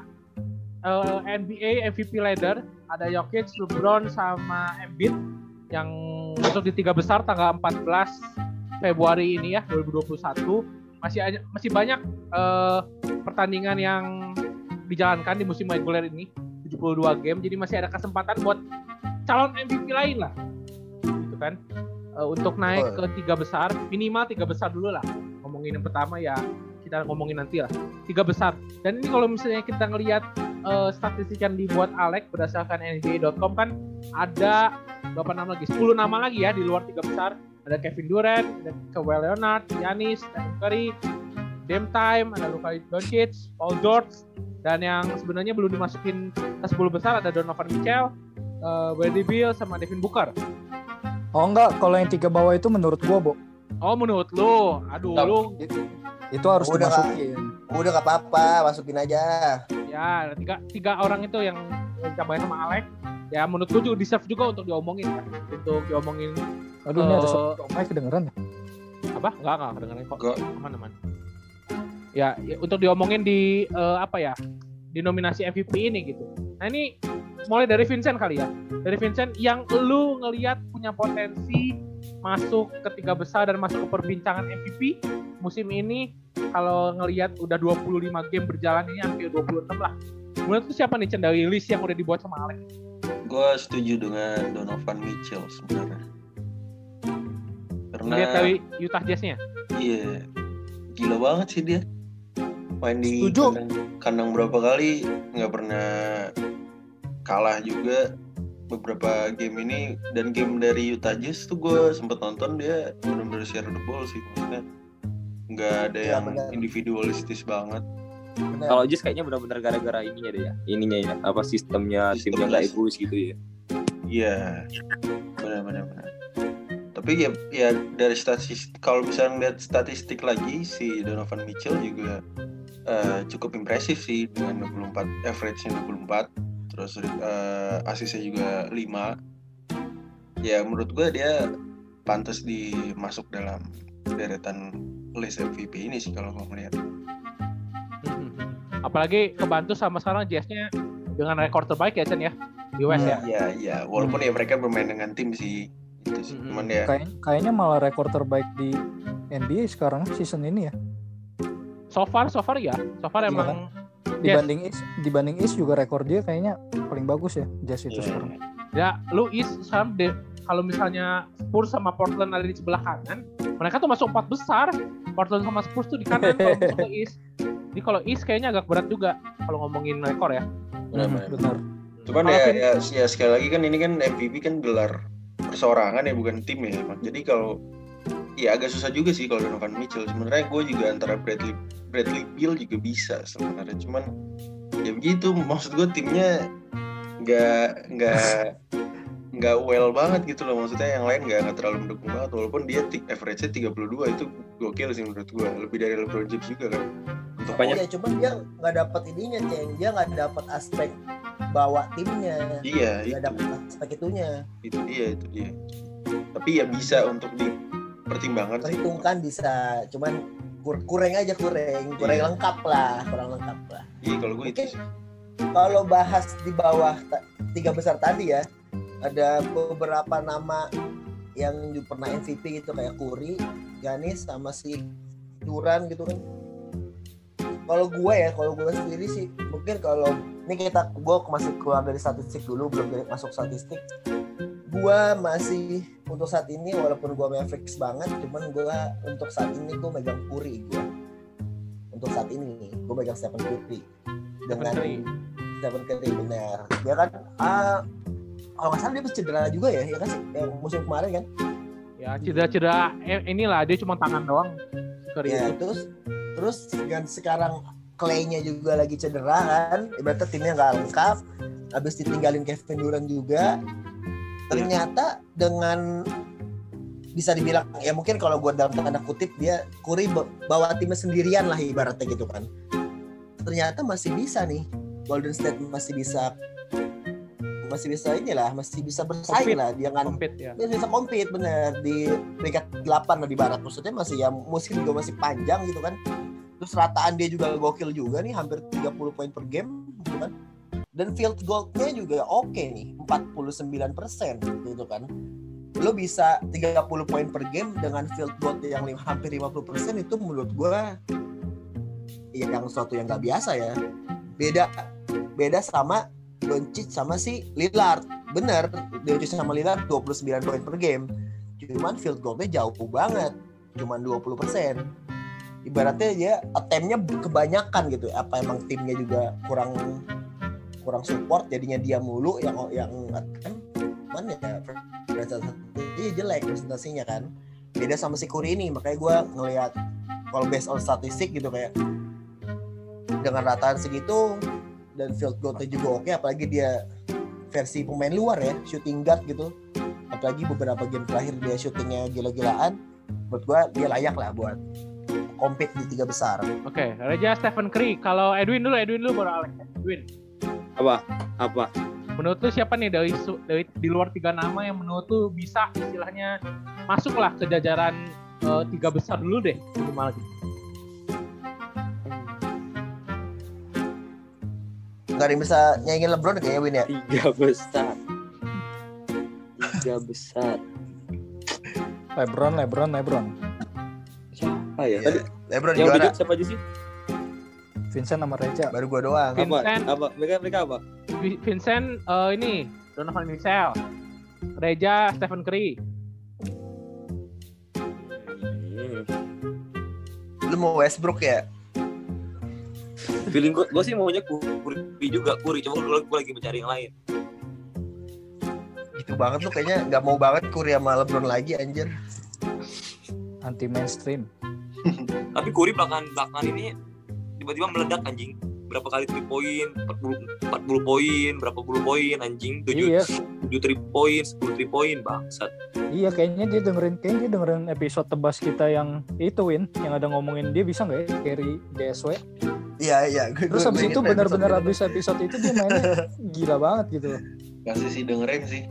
[SPEAKER 1] eh, NBA MVP leader ada Jokic, LeBron sama Embiid yang masuk di tiga besar tanggal 14 Februari ini ya 2021 masih masih banyak eh, pertandingan yang dijalankan di musim reguler ini. 72 game jadi masih ada kesempatan buat calon MVP lain lah. Gitu kan? Eh, untuk naik ke tiga besar minimal tiga besar dulu lah. Ngomongin yang pertama ya kita ngomongin nanti lah. Tiga besar. Dan ini kalau misalnya kita ngelihat eh, statistik yang dibuat Alex berdasarkan NBA.com kan ada berapa nama lagi? 10 nama lagi ya di luar tiga besar ada Kevin Durant ada Kawhi Leonard Giannis Stephen Curry Dame Time ada Luka Doncic Paul George dan yang sebenarnya belum dimasukin ke 10 besar ada Donovan Mitchell eh, Bradley Beal sama Devin Booker.
[SPEAKER 4] Oh enggak. Kalau yang tiga bawah itu menurut gua bo.
[SPEAKER 1] Oh menurut lu? Aduh
[SPEAKER 2] Nah,
[SPEAKER 1] lu.
[SPEAKER 4] Itu harus
[SPEAKER 3] Udah,
[SPEAKER 4] dimasukin.
[SPEAKER 3] Udah gak apa-apa, masukin aja.
[SPEAKER 1] ya tiga tiga orang itu yang ditambahin sama Alex. Ya menurut gue juga deserve juga untuk diomongin ya untuk diomongin
[SPEAKER 4] aduh ini ada
[SPEAKER 1] Eh,
[SPEAKER 4] suara mic kedengeran ya?
[SPEAKER 1] Apa? Enggak enggak kedengeran kok
[SPEAKER 2] Enggak.
[SPEAKER 1] aman aman ya, ya untuk diomongin di eh, apa ya di nominasi MVP ini gitu. Nah ini mulai dari Vincent kali ya. Dari Vincent yang lu ngelihat punya potensi masuk ke tiga besar dan masuk ke perbincangan MVP musim ini kalau ngelihat udah 25 game berjalan ini hampir 26 lah. Menurut lu siapa nih list yang udah dibuat sama Alex?
[SPEAKER 2] Gue setuju dengan Donovan Mitchell sebenarnya. Karena
[SPEAKER 1] Lihat dari Utah Jazz-nya.
[SPEAKER 2] iya gila banget sih dia. Main di
[SPEAKER 4] Setuju.
[SPEAKER 2] kandang, kandang berapa kali nggak pernah kalah juga beberapa game ini dan game dari Utah Jazz tuh gue sempet nonton dia benar-benar share the ball sih maksudnya nggak ada
[SPEAKER 3] Iya,
[SPEAKER 2] yang
[SPEAKER 3] benar.
[SPEAKER 2] individualistis banget
[SPEAKER 3] Bener.
[SPEAKER 5] kalau Jis kayaknya benar-benar gara-gara ininya deh ya ininya ya apa sistemnya timnya nggak egois gitu ya
[SPEAKER 2] Iya, benar-benar benar. Tapi ya, ya dari statistik kalau misalnya lihat statistik lagi si Donovan Mitchell juga eh, cukup impresif sih dengan 24 average-nya 24 terus eh, asisnya juga 5 ya menurut gue dia pantas dimasuk dalam deretan list MVP ini sih kalau gue melihat
[SPEAKER 1] Apalagi kebantu sama sekarang Jazz-nya dengan rekor terbaik ya Chen ya di West ya.
[SPEAKER 2] ya ya walaupun ya mereka bermain dengan tim sih itu sih.
[SPEAKER 1] Mm-mm.
[SPEAKER 2] cuman ya
[SPEAKER 4] Kayak, kayaknya malah rekor terbaik di NBA sekarang season ini ya.
[SPEAKER 1] So far, so far ya. So far
[SPEAKER 4] Iya
[SPEAKER 1] emang Yes.
[SPEAKER 4] dibanding East dibanding East juga rekor dia kayaknya paling bagus ya Jazz itu
[SPEAKER 2] ya,
[SPEAKER 4] sekarang.
[SPEAKER 1] Ya lu is sekarang de- kalau misalnya Spurs sama Portland ada di sebelah kanan, mereka tuh masuk empat besar. Portland sama Spurs tuh di kanan kalau masuk ke East. Jadi kalau East kayaknya agak berat juga kalau ngomongin rekor ya.
[SPEAKER 2] Benar-benar.
[SPEAKER 4] benar.
[SPEAKER 2] Cuman ya, ya, ya sekali lagi kan ini kan MVP kan gelar perseorangan ya bukan tim ya. Mak. Jadi kalau ya agak susah juga sih kalau Donovan Mitchell. Sebenarnya gue juga antara Bradley Bradley Beal juga bisa sebenarnya. Cuman ya begitu. Maksud gue timnya nggak nggak nggak well banget gitu loh. Maksudnya yang lain nggak terlalu mendukung banget. Walaupun dia average-nya 32 itu gokil sih menurut gue. Lebih dari LeBron James juga kan. Untuk
[SPEAKER 5] Banyak.
[SPEAKER 3] Iya, cuman dia nggak dapat ininya, Ceng. Dia nggak dapat aspek bawa timnya.
[SPEAKER 2] Iya
[SPEAKER 3] Nggak dapat aspek itunya.
[SPEAKER 2] itu dia itu dia tapi ya bisa untuk dipertimbangkan
[SPEAKER 3] Perhitungkan bisa, cuman kur kurang aja kurang, kurang
[SPEAKER 2] Iya.
[SPEAKER 3] lengkap lah, kurang lengkap lah.
[SPEAKER 2] iya kalau gue itu sih
[SPEAKER 3] Kalau bahas di bawah tiga besar tadi ya, ada beberapa nama yang pernah MVP gitu kayak Curry, Giannis sama si Duran gitu kan. Kalau gue ya, kalau gue sendiri sih mungkin kalau ini kita gue masih keluar dari statistik dulu belum dari masuk statistik. Gue masih untuk saat ini walaupun gue Mavericks banget, cuman gue untuk saat ini gue megang Curry gue. Untuk saat ini gue megang Stephen Curry dengan
[SPEAKER 1] Curry.
[SPEAKER 3] Stephen Curry benar. Dia kan ah kalau nggak salah dia cedera juga ya, ya kan sih yang musim kemarin kan.
[SPEAKER 1] ya cedera-cedera eh, inilah dia cuma tangan doang Curry
[SPEAKER 3] Ya
[SPEAKER 1] itu.
[SPEAKER 3] terus terus dengan sekarang Clay-nya juga lagi cedera kan, ibaratnya timnya nggak lengkap. Habis ditinggalin Kevin Durant juga. Ternyata dengan bisa dibilang ya mungkin kalau gue dalam tanda kutip dia ba- bawa timnya sendirian lah ibaratnya gitu kan. Ternyata masih bisa nih Golden State masih bisa masih bisa inilah masih bisa bersaing
[SPEAKER 1] Compete.
[SPEAKER 3] lah dengan
[SPEAKER 1] Compete ya.
[SPEAKER 3] dia bisa compete bener. Di peringkat 8 lah di barat maksudnya masih ya musim juga masih panjang gitu kan. Terus rataan dia juga gokil juga nih hampir 30 poin per game gitu kan. Dan field goalnya juga oke nih 49% gitu kan. Lo bisa 30 poin per game dengan field goal yang lim- hampir 50% itu menurut gua ya yang sesuatu yang nggak biasa ya. Beda beda sama Doncic sama si Lillard. Bener Doncic sama Lillard 29 poin per game. Cuman field goalnya jauh banget. Cuman 20% ibaratnya dia attemptnya kebanyakan gitu. Apa emang timnya juga kurang kurang support jadinya dia mulu yang yang attempt. Mana ya presentasinya jelek presentasinya kan. Beda sama si Curry ini makanya gue ngelihat kalau based on statistik gitu kayak dengan rataan segitu dan field goalnya juga oke apalagi dia versi pemain luar ya shooting guard gitu apalagi beberapa game terakhir dia shootingnya gila-gilaan buat gua dia layak lah buat compete di tiga besar
[SPEAKER 1] Oke, Reja Stephen Curry. Kalau Edwin dulu, Edwin dulu baru Alex. Edwin,
[SPEAKER 5] Apa? Apa?
[SPEAKER 1] menurut lu siapa nih dari, dari di luar tiga nama yang menurut lu bisa istilahnya masuklah ke jajaran eh, tiga besar dulu deh gitu.
[SPEAKER 3] Nggak ada yang bisa nyaingin LeBron kayaknya Win ya
[SPEAKER 5] Tiga besar. Tiga besar.
[SPEAKER 4] Lebron Lebron Lebron
[SPEAKER 5] Siapa ya?
[SPEAKER 3] Iya.
[SPEAKER 5] Tadi
[SPEAKER 3] LeBron
[SPEAKER 5] yang
[SPEAKER 3] juara
[SPEAKER 5] siapa aja sih?
[SPEAKER 4] Vincent sama Reja
[SPEAKER 3] baru gua doang
[SPEAKER 5] Apa?
[SPEAKER 1] Vincent.
[SPEAKER 5] Apa? Mereka mereka apa?
[SPEAKER 1] Vi- Vincent eh, ini Donovan Mitchell, Reja Stephen Curry.
[SPEAKER 5] Hmm.
[SPEAKER 3] lu mau Westbrook ya
[SPEAKER 5] Feeling gue, gue sih maunya Kuri juga, Kuri. Cuma gue, gue lagi mencari yang lain.
[SPEAKER 3] gitu banget lu kayaknya nggak mau banget Curry sama LeBron lagi anjir
[SPEAKER 4] anti mainstream
[SPEAKER 5] Tapi Kuri belakangan belakangan ini tiba-tiba meledak anjing. Berapa kali 3 poin, 40, 40 poin, berapa puluh poin anjing, 7,
[SPEAKER 4] iya
[SPEAKER 5] 7 3 poin, 10 3 poin, bangsat.
[SPEAKER 4] iya kayaknya dia dengerin kayaknya dia dengerin episode tebas kita yang itu Win yang ada ngomongin dia bisa nggak ya carry GSW
[SPEAKER 3] iya iya. Gua-
[SPEAKER 4] terus
[SPEAKER 3] gua
[SPEAKER 4] habis itu benar-benar
[SPEAKER 3] itu.
[SPEAKER 4] habis episode itu dia mainnya gila banget gitu.
[SPEAKER 2] Pasti sih dengerin sih.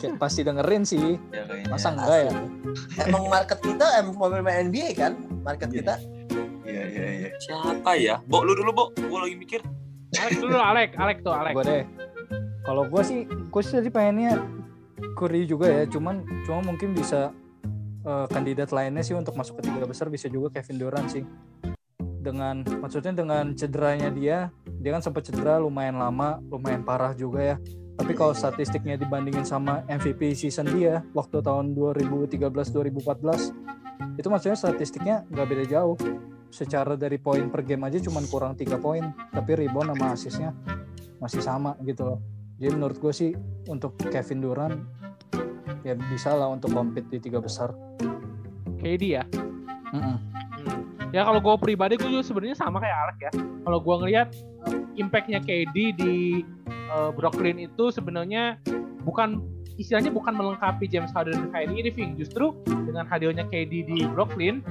[SPEAKER 4] Kayak pasti dengerin sih.
[SPEAKER 2] Ya kayaknya.
[SPEAKER 4] Masa enggak ya?
[SPEAKER 3] Emang market kita emang pemain NBA kan? Market
[SPEAKER 2] Iya.
[SPEAKER 3] kita.
[SPEAKER 2] Iya iya iya.
[SPEAKER 5] Siapa ya? Bo, lu dulu, Bo. Gue lagi mikir.
[SPEAKER 1] Alex dulu, Alex, Alex tuh, Alex.
[SPEAKER 4] gue deh. Kalau gue sih gue sih tadi pengennya Curry juga ya. Cuman cuma mungkin bisa eh, kandidat lainnya sih untuk masuk ke tiga besar bisa juga Kevin Durant sih dengan maksudnya dengan cederanya dia dia kan sempat cedera lumayan lama lumayan parah juga ya Tapi kalau statistiknya dibandingin sama MVP season dia waktu tahun 2013-2014 itu maksudnya statistiknya nggak beda jauh. Secara dari poin per game aja cuman kurang tiga poin, tapi rebound sama assistnya masih sama gitu loh. Jadi menurut gue sih untuk Kevin Durant ya bisa lah untuk compete di tiga besar.
[SPEAKER 1] KD ya.
[SPEAKER 4] Mm-mm.
[SPEAKER 1] Hmm. Ya kalau gue pribadi gue juga sebenarnya sama kayak Alek ya. Kalau gue ngelihat eh, impactnya KD di eh, Brooklyn itu sebenarnya bukan istilahnya bukan melengkapi James Harden dan Kyrie Irving. Justru dengan hadirnya KD di Brooklyn,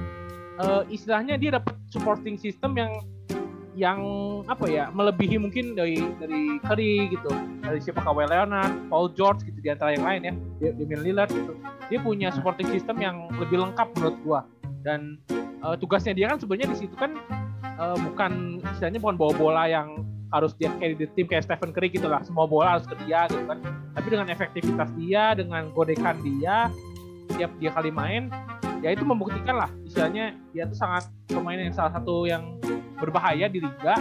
[SPEAKER 1] eh, istilahnya dia dapat supporting system yang yang apa ya melebihi mungkin dari dari Curry gitu dari siapa Kawhi Leonard, Paul George gitu di antara yang lain ya, Damian Lillard gitu. Dia punya supporting system yang lebih lengkap menurut gua dan eh, tugasnya dia kan sebenarnya di situ kan eh, bukan istilahnya bukan bawa bola yang harus dia carry di tim kayak Stephen Curry gitu lah. Semua bola harus ke dia gitu kan. Tapi dengan efektivitas dia dengan godekan dia tiap dia kali main ya itu membuktikan lah istilahnya dia tuh sangat pemain yang salah satu yang berbahaya di liga.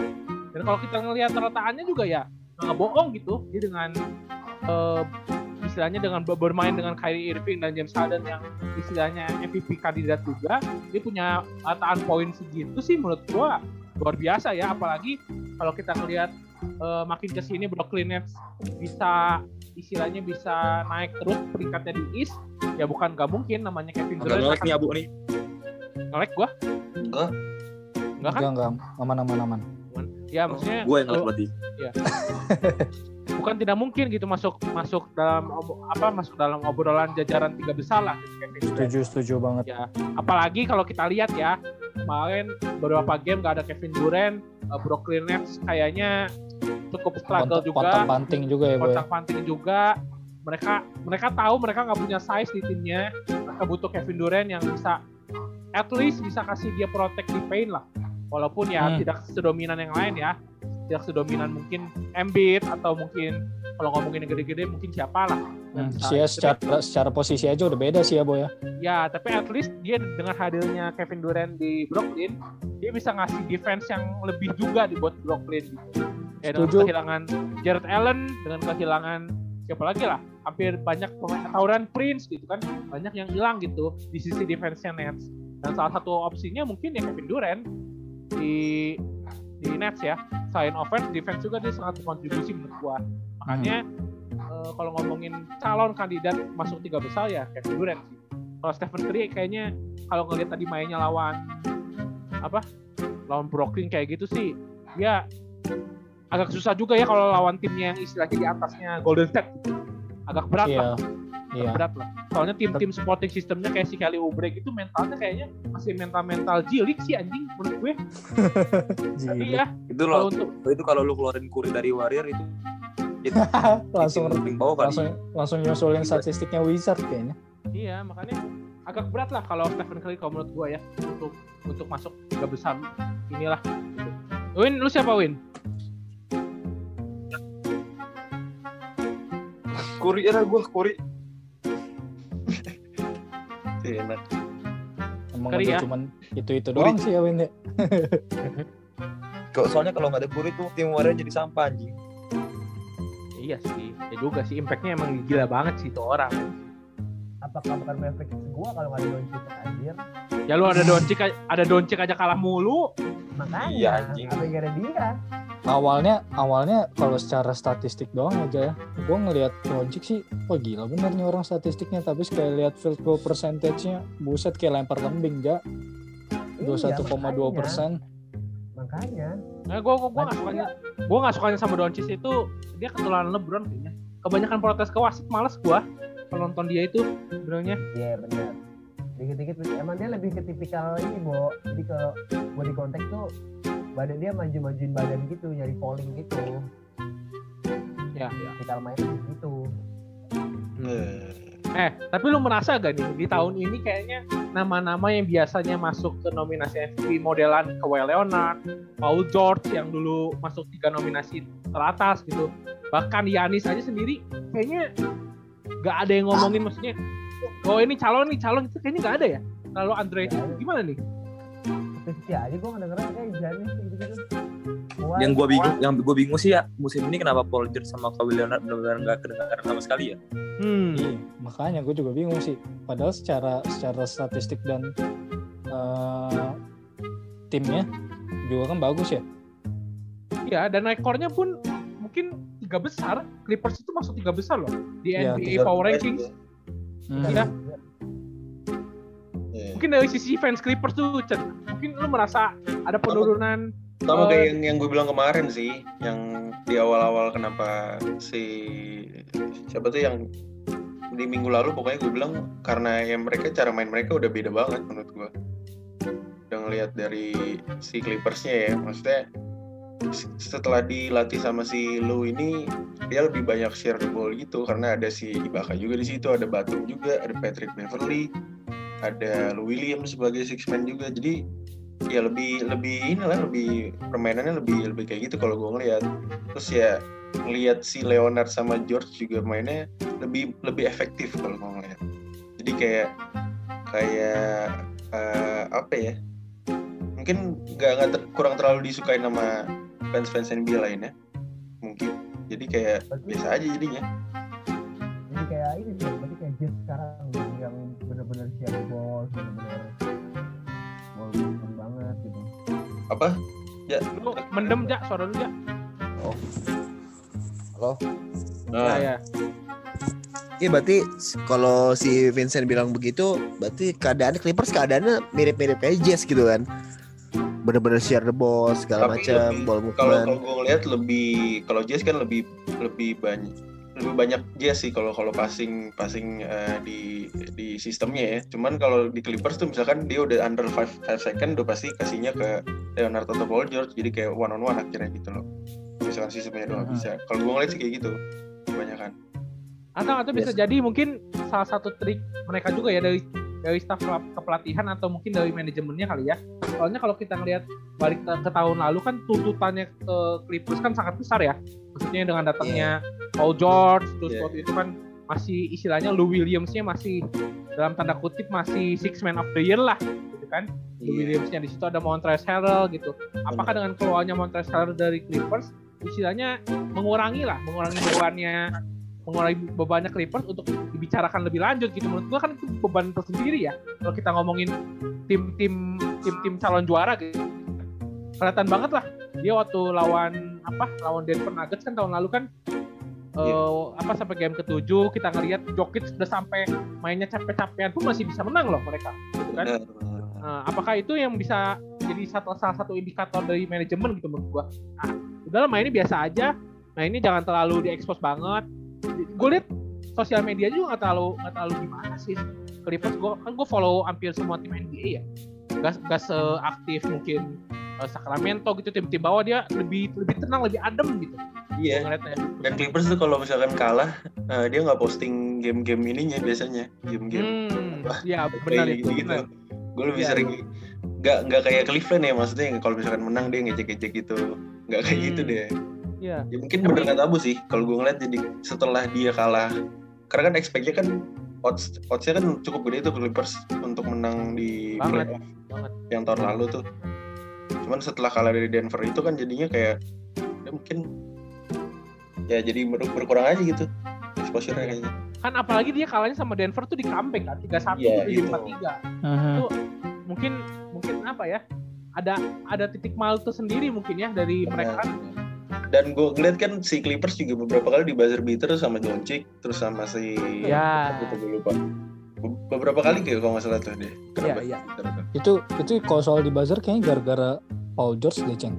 [SPEAKER 1] Dan kalau kita ngelihat rataannya juga ya nggak bohong gitu. Dia dengan eh, istilahnya dengan ber- bermain dengan Kyrie Irving dan James Harden yang istilahnya MVP kandidat juga dia punya rataan poin segitu sih menurut gua luar biasa ya apalagi kalau kita ngelihat eh, makin ke sini Brooklyn Nets bisa istilahnya bisa naik terus peringkatnya di East ya bukan gak mungkin namanya Kevin Durant
[SPEAKER 5] ngelek nih abu nih.
[SPEAKER 1] ngelek gua
[SPEAKER 2] Enggak.
[SPEAKER 1] enggak kan
[SPEAKER 4] Enggak enggak aman aman aman.
[SPEAKER 1] ya maksudnya
[SPEAKER 5] Gue yang ngelek berarti.
[SPEAKER 1] bukan tidak mungkin gitu masuk masuk dalam apa masuk dalam obrolan jajaran tiga besar lah gitu, Durant.
[SPEAKER 4] Setuju setuju banget.
[SPEAKER 1] ya apalagi kalau kita lihat ya kemarin beberapa game gak ada Kevin Durant uh, Brooklyn Nets kayaknya cukup struggle
[SPEAKER 4] Kontak,
[SPEAKER 1] juga
[SPEAKER 4] kontak panting juga ya boy.
[SPEAKER 1] kontak panting juga mereka mereka tahu mereka nggak punya size di timnya mereka butuh Kevin Durant yang bisa at least bisa kasih dia protect di paint lah walaupun ya
[SPEAKER 4] Hmm.
[SPEAKER 1] tidak sedominan yang lain ya tidak sedominan mungkin Embiid atau mungkin kalau ngomongin yang gede-gede mungkin siapa lah
[SPEAKER 4] Hmm,
[SPEAKER 1] yang bisa-
[SPEAKER 4] Sia secara secara posisi aja udah beda sih ya boy ya.
[SPEAKER 1] Ya, tapi at least dia dengan hadirnya Kevin Durant di Brooklyn, dia bisa ngasih defense yang lebih juga di buat Brooklyn. Ya, dengan
[SPEAKER 4] Setuju.
[SPEAKER 1] kehilangan Jared Allen, dengan kehilangan siapa lagi lah, hampir banyak pemain Tauran Prince gitu kan, banyak yang hilang gitu di sisi defense-nya Nets. Dan salah satu opsinya mungkin ya Kevin Durant di di Nets ya. Selain offense, defense juga dia sangat berkontribusi menurut gua. Makanya eh, kalau ngomongin calon kandidat masuk tiga besar ya Kevin Durant sih. Kalau Stephen Curry kayaknya kalau ngeliat tadi mainnya lawan apa lawan Brooklyn kayak gitu sih ya agak susah juga ya kalau lawan timnya yang istilahnya di atasnya Golden State agak berat
[SPEAKER 4] Iya.
[SPEAKER 1] lah
[SPEAKER 4] Iya.
[SPEAKER 1] berat lah soalnya tim-tim supporting sistemnya kayak si Kelly Oubre gitu mentalnya kayaknya masih mental-mental jilik sih anjing menurut gue
[SPEAKER 4] Gila.
[SPEAKER 1] iya
[SPEAKER 5] Itu
[SPEAKER 1] kalau
[SPEAKER 5] lo
[SPEAKER 1] untuk
[SPEAKER 5] itu kalau lu keluarin Curry dari Warrior itu itu
[SPEAKER 4] langsung
[SPEAKER 5] bawah kali.
[SPEAKER 4] langsung langsung nyusulin statistiknya Wizard kayaknya.
[SPEAKER 1] Iya, makanya agak berat lah kalau Stephen Curry kalau menurut gua ya untuk untuk masuk tiga besar inilah. Gitu. Win, lu siapa Win?
[SPEAKER 5] Curry era gue Curry.
[SPEAKER 2] Enak.
[SPEAKER 4] Emang udah
[SPEAKER 1] ya?
[SPEAKER 4] cuman itu-itu doang sih ya Win ya.
[SPEAKER 5] Kok soalnya kalau nggak ada Curry tuh tim Warrior jadi sampah anjing.
[SPEAKER 1] Iya sih, ya juga sih impactnya emang gila banget sih itu orang.
[SPEAKER 3] Apakah bukan Mavericks gua kalau nggak ada Doncic anjir?
[SPEAKER 1] Ya lu ada Doncic ada Doncic aja kalah mulu.
[SPEAKER 3] Makanya
[SPEAKER 5] Iya, anjing.
[SPEAKER 3] ada dia?
[SPEAKER 4] Awalnya awalnya kalau secara statistik doang aja ya. Gua ngelihat Doncic sih, wah gila bener nih orang statistiknya. Tapi sekali lihat field goal percentage-nya, buset kayak lempar lembing ja.
[SPEAKER 3] Iya,
[SPEAKER 4] 21,2 persen.
[SPEAKER 3] Makanya.
[SPEAKER 1] Nah, gua gua, gua gak sukanya gua gak sukanya sama Doncic itu dia ketularan LeBron kayaknya. Kebanyakan protes ke wasit males gua kalau nonton dia itu sebenarnya.
[SPEAKER 3] Iya benar. Dikit-dikit emang dia lebih ke tipikal ini, Bo. Jadi kalau body contact tuh badan dia maju-majuin badan gitu, nyari falling gitu.
[SPEAKER 1] Ya, ya.
[SPEAKER 3] Tipikal main gitu.
[SPEAKER 2] Nah,
[SPEAKER 1] Eh, tapi lu merasa gak nih di tahun ini kayaknya nama-nama yang biasanya masuk ke nominasi MVP modelan Kawhi Leonard, Paul George yang dulu masuk tiga nominasi teratas gitu. Bahkan Yanis aja sendiri kayaknya gak ada yang ngomongin maksudnya oh ini calon nih calon itu kayaknya gak ada ya. Kalau Andre itu gimana nih?
[SPEAKER 3] Tapi aja gua ngedengerin kayak Janis gitu-gitu.
[SPEAKER 5] Yang gue bingung yang gue bingung sih ya musim ini kenapa Paul George sama Kawhi Leonard benar-benar nggak kedengaran sama sekali ya
[SPEAKER 1] Hmm.
[SPEAKER 4] Iya, makanya gue juga bingung sih. Padahal secara secara statistik dan eh, timnya juga kan bagus ya.
[SPEAKER 1] Iya, dan rekornya pun mungkin tiga besar. Clippers itu masuk tiga besar loh di NBA Power Rankings.
[SPEAKER 4] Hmm.
[SPEAKER 1] Iya.
[SPEAKER 2] Iya.
[SPEAKER 1] Mungkin dari sisi fans Clippers tuh, Chen, mungkin lu merasa ada penurunan.
[SPEAKER 2] Sama
[SPEAKER 1] Eh,
[SPEAKER 2] kayak yang yang gue bilang kemarin sih, yang di awal-awal kenapa si siapa tuh yang di minggu lalu pokoknya gue bilang karena yang mereka cara main mereka udah beda banget menurut gue. Udah ngelihat dari si Clippersnya ya, maksudnya setelah dilatih sama si Lu ini dia lebih banyak share the ball gitu. Karena ada si Ibaka juga di situ, ada Batum juga, ada Patrick Beverly, ada Lou Williams sebagai six man juga. Jadi ya lebih lebih inilah lebih permainannya lebih lebih kayak gitu kalau gue ngeliat. Terus ya ngeliat si Leonard sama George juga mainnya lebih lebih efektif kalau gue ngeliat. Jadi kayak kayak eh, apa ya? Mungkin nggak nggak kurang terlalu disukai sama fans fans NBA lainnya mungkin jadi kayak biasa aja jadinya
[SPEAKER 3] Jadi kayak ini sih, berarti kayak Jazz sekarang yang- bener-bener share ball, bener-bener ball movement banget gitu.
[SPEAKER 2] apa
[SPEAKER 1] Lu mendem, Jak, suara lu, Jak.
[SPEAKER 3] Halo.
[SPEAKER 1] Ya, ya.
[SPEAKER 3] Iya berarti kalau si Vincent bilang begitu, berarti keadaan Clippers keadaannya mirip-mirip kayak Jazz gitu kan. Bener-bener share the ball segala
[SPEAKER 2] Tapi
[SPEAKER 3] macam,
[SPEAKER 2] lebih-
[SPEAKER 3] ball
[SPEAKER 2] kalau
[SPEAKER 3] movement.
[SPEAKER 2] kalau gue ngeliat lebih kalau Jazz kan lebih lebih banyak lebih banyak Jazz sih kalau kalau passing passing eh, di di sistemnya ya. Cuman kalau di Clippers tuh misalkan dia udah under 5 5 second udah pasti kasihnya ke Leonard atau Paul George jadi kayak one on one akhirnya gitu loh. Misalkan sistemnya doang
[SPEAKER 4] Hmm.
[SPEAKER 2] bisa. Kalau gue ngeliat sih kayak gitu kebanyakan.
[SPEAKER 1] Atau atau bisa jadi mungkin salah satu trik mereka juga ya dari dari staff kepelatihan atau mungkin dari manajemennya kali ya. Soalnya kalau kita ngelihat balik ke, ke tahun lalu kan tuntutannya ke Clippers kan sangat besar ya. Maksudnya dengan datangnya Paul George terus
[SPEAKER 2] Iya.
[SPEAKER 1] waktu itu kan masih istilahnya Lou Williams-nya masih dalam tanda kutip masih six man of the year lah gitu kan. Lou
[SPEAKER 2] Iya.
[SPEAKER 1] Williams-nya di situ ada Montrezl Harrell gitu. Apakah dengan keluarnya Montrezl Harrell dari Clippers istilahnya mengurangi lah, mengurangi bebannya mengurangi bebannya Clippers untuk dibicarakan lebih lanjut gitu. Menurut gua kan itu beban tersendiri ya. Kalau kita ngomongin tim-tim tim-tim calon juara gitu. Kelihatan banget lah dia waktu lawan apa? Lawan Denver Nuggets kan tahun lalu kan eh, apa sampai game ketujuh kita ngelihat Jokic udah sampai mainnya capek-capean pun masih bisa menang loh mereka gitu kan. Nah, apakah itu yang bisa jadi satu salah satu indikator dari manajemen gitu menurut gua? Ah, udahlah mainnya biasa aja. Nah ini jangan terlalu diekspos banget. Gue liat sosial media juga nggak terlalu nggak terlalu gimana sih. Clippers gue kan gue follow hampir semua tim NBA ya. Gak, gak seaktif mungkin eh, Sacramento gitu tim-tim bawah dia lebih lebih tenang lebih adem gitu
[SPEAKER 2] Iya.
[SPEAKER 1] ngeliatnya.
[SPEAKER 2] Dan Clippers tuh kalau misalkan kalah eh, dia nggak posting game-game ininya biasanya game-game
[SPEAKER 1] Hmm, ya benar
[SPEAKER 2] kayak
[SPEAKER 1] itu
[SPEAKER 2] gitu.
[SPEAKER 1] benar.
[SPEAKER 2] Gue lebih
[SPEAKER 1] Iya.
[SPEAKER 2] sering nggak nggak kayak Cleveland ya maksudnya kalau misalkan menang dia ngecek-ngecek gitu nggak kayak
[SPEAKER 1] Hmm.
[SPEAKER 2] gitu deh
[SPEAKER 1] Iya.
[SPEAKER 2] ya mungkin bener nggak tabu sih kalau gue ngeliat jadi setelah dia kalah karena kan expect-nya kan odds oddsnya kan cukup gede tuh Clippers untuk menang di
[SPEAKER 1] Banget,
[SPEAKER 2] playoff
[SPEAKER 1] banget.
[SPEAKER 2] yang tahun lalu tuh cuman setelah kalah dari Denver itu kan jadinya kayak ya mungkin ya jadi ber- berkurang aja gitu exposure-nya kayaknya
[SPEAKER 1] Kan apalagi dia kalahnya sama Denver tuh di comeback kan 3-1
[SPEAKER 2] Iya,
[SPEAKER 1] di
[SPEAKER 2] itu.
[SPEAKER 1] 4-3.
[SPEAKER 4] Mhm.
[SPEAKER 1] mungkin mungkin apa ya ada ada titik malu tersendiri mungkin ya dari mereka
[SPEAKER 2] dan gue ngeliat kan si Clippers juga beberapa kali di buzzer beater sama Doncic terus sama si
[SPEAKER 1] Ya.
[SPEAKER 2] Apa tuh gue lupa Be- beberapa kali kayak kalau nggak salah tuh deh
[SPEAKER 1] Iya,
[SPEAKER 2] Kenapa?
[SPEAKER 1] iya.
[SPEAKER 2] Kenapa?
[SPEAKER 4] Itu itu kalau soal di buzzer kayaknya gara-gara Paul George deh, Ceng.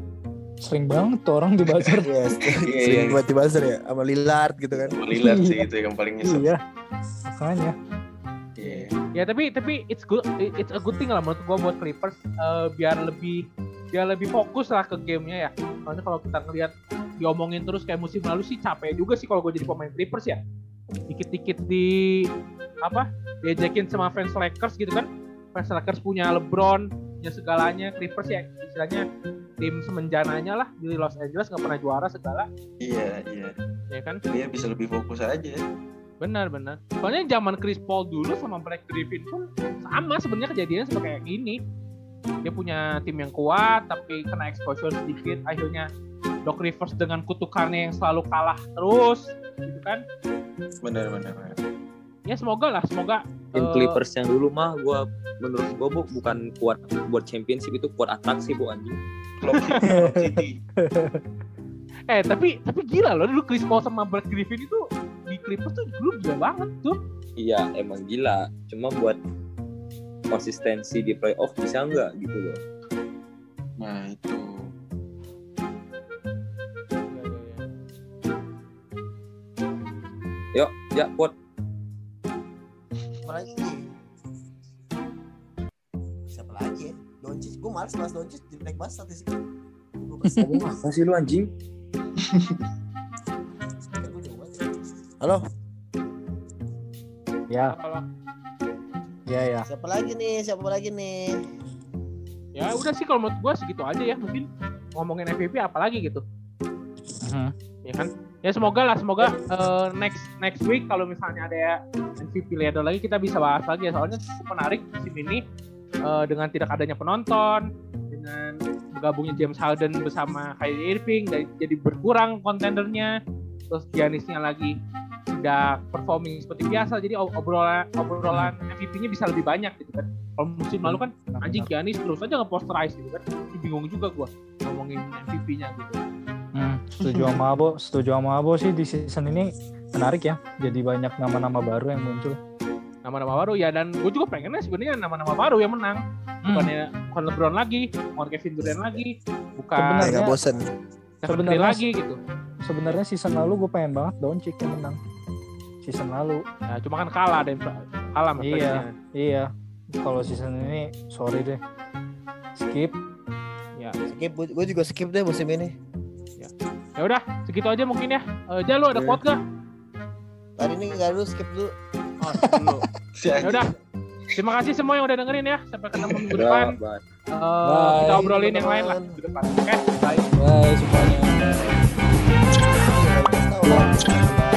[SPEAKER 4] Sering banget tuh orang di buzzer.
[SPEAKER 3] Yes,
[SPEAKER 2] Iya,
[SPEAKER 3] sering
[SPEAKER 2] iya.
[SPEAKER 3] buat di buzzer ya sama Lillard gitu kan.
[SPEAKER 2] Sama Lillard sih itu yang paling nyesek
[SPEAKER 4] iya. Makanya.
[SPEAKER 2] Iya.
[SPEAKER 1] ya tapi tapi it's good it's a good thing lah menurut gua buat Clippers eh, biar lebih biar lebih fokus lah ke gamenya ya soalnya kalau kita ngelihat diomongin terus kayak musim lalu sih capek juga sih kalau gue jadi pemain Clippers ya. Dikit-dikit di apa diajakin sama fans Lakers gitu kan. Fans Lakers punya LeBron punya segalanya. Clippers ya istilahnya tim semenjananya lah. Di Los Angeles nggak pernah juara segala.
[SPEAKER 2] Iya iya.
[SPEAKER 1] Ya kan?
[SPEAKER 2] Dia bisa lebih fokus aja.
[SPEAKER 1] Benar benar. Soalnya zaman Chris Paul dulu sama Black Griffin pun sama sebenarnya kejadiannya seperti kayak gini dia punya tim yang kuat tapi kena exposure sedikit akhirnya Doc Rivers dengan kutukannya yang selalu kalah terus gitu kan
[SPEAKER 2] benar benar benar.
[SPEAKER 1] ya semoga lah semoga
[SPEAKER 5] Tim
[SPEAKER 1] eh,
[SPEAKER 5] Clippers yang dulu mah gua menurut gua Bu, bukan kuat buat championship itu kuat atraksi bu anjing.
[SPEAKER 1] Eh tapi tapi gila loh dulu Chris Paul sama Brad Griffin itu di Clippers tuh dulu gila banget tuh
[SPEAKER 5] Iya emang gila. Cuma buat konsistensi di playoff bisa nggak gitu loh.
[SPEAKER 2] nah itu
[SPEAKER 5] Yuk, ya pot.
[SPEAKER 6] Siapa lagi? Siapa lagi ya? Doncic. Gue males bahas Doncic. Jelek banget
[SPEAKER 5] Ngomong apa sih lu anjing?
[SPEAKER 6] statistik, banget. Halo,
[SPEAKER 4] Ya,
[SPEAKER 1] Apalah.
[SPEAKER 4] ya, ya.
[SPEAKER 6] siapa lagi nih? Siapa lagi nih?
[SPEAKER 1] ya udah sih kalau menurut gua segitu aja ya mungkin ngomongin MVP apalagi gitu
[SPEAKER 4] Mhm.
[SPEAKER 1] ya kan ya semoga lah semoga eh, next next week kalau misalnya ada ya MVP leader lagi kita bisa bahas lagi ya soalnya cukup menarik musim ini eh, dengan tidak adanya penonton dengan bergabungnya James Harden bersama Kyrie Irving dan jadi berkurang kontendernya terus Giannisnya lagi tidak performing seperti biasa jadi ob- obrolan obrolan MVP-nya bisa lebih banyak gitu kan kalau musim lalu kan anjing Giannis terus aja nge-posterize gitu kan Jadi bingung juga gua ngomongin MVP-nya gitu
[SPEAKER 4] Hmm, setuju sama Abo, setuju sama Abo sih di season ini menarik ya. Jadi banyak nama-nama baru yang muncul.
[SPEAKER 1] nama-nama baru ya dan gue juga pengennya sebenarnya nama-nama baru yang menang
[SPEAKER 4] Hmm.
[SPEAKER 1] bukannya bukan LeBron lagi bukan Kevin Durant lagi bukan
[SPEAKER 4] Sebenarnya-
[SPEAKER 6] bosen.
[SPEAKER 4] Sebenarnya-
[SPEAKER 1] lagi gitu
[SPEAKER 4] Sebenarnya season lalu gue pengen banget Doncic yang menang season lalu.
[SPEAKER 1] Nah, cuma kan kalah deh, kalah
[SPEAKER 4] Iya, tadinya. iya. Kalau season ini sorry deh. Skip.
[SPEAKER 1] Ya,
[SPEAKER 6] skip gue juga skip deh musim ini.
[SPEAKER 1] Ya. Ya udah, segitu aja mungkin ya. Eh, uh, Jalu ada quote gak?
[SPEAKER 6] Tadi ini gak dulu skip dulu.
[SPEAKER 1] Oh, ya udah. Terima kasih semua yang udah dengerin ya. Sampai ketemu minggu depan.
[SPEAKER 5] Bye.
[SPEAKER 1] Uh,
[SPEAKER 4] bye.
[SPEAKER 1] Kita obrolin yang lain lah. Oke, okay? bye.
[SPEAKER 4] Bye semuanya. Bye.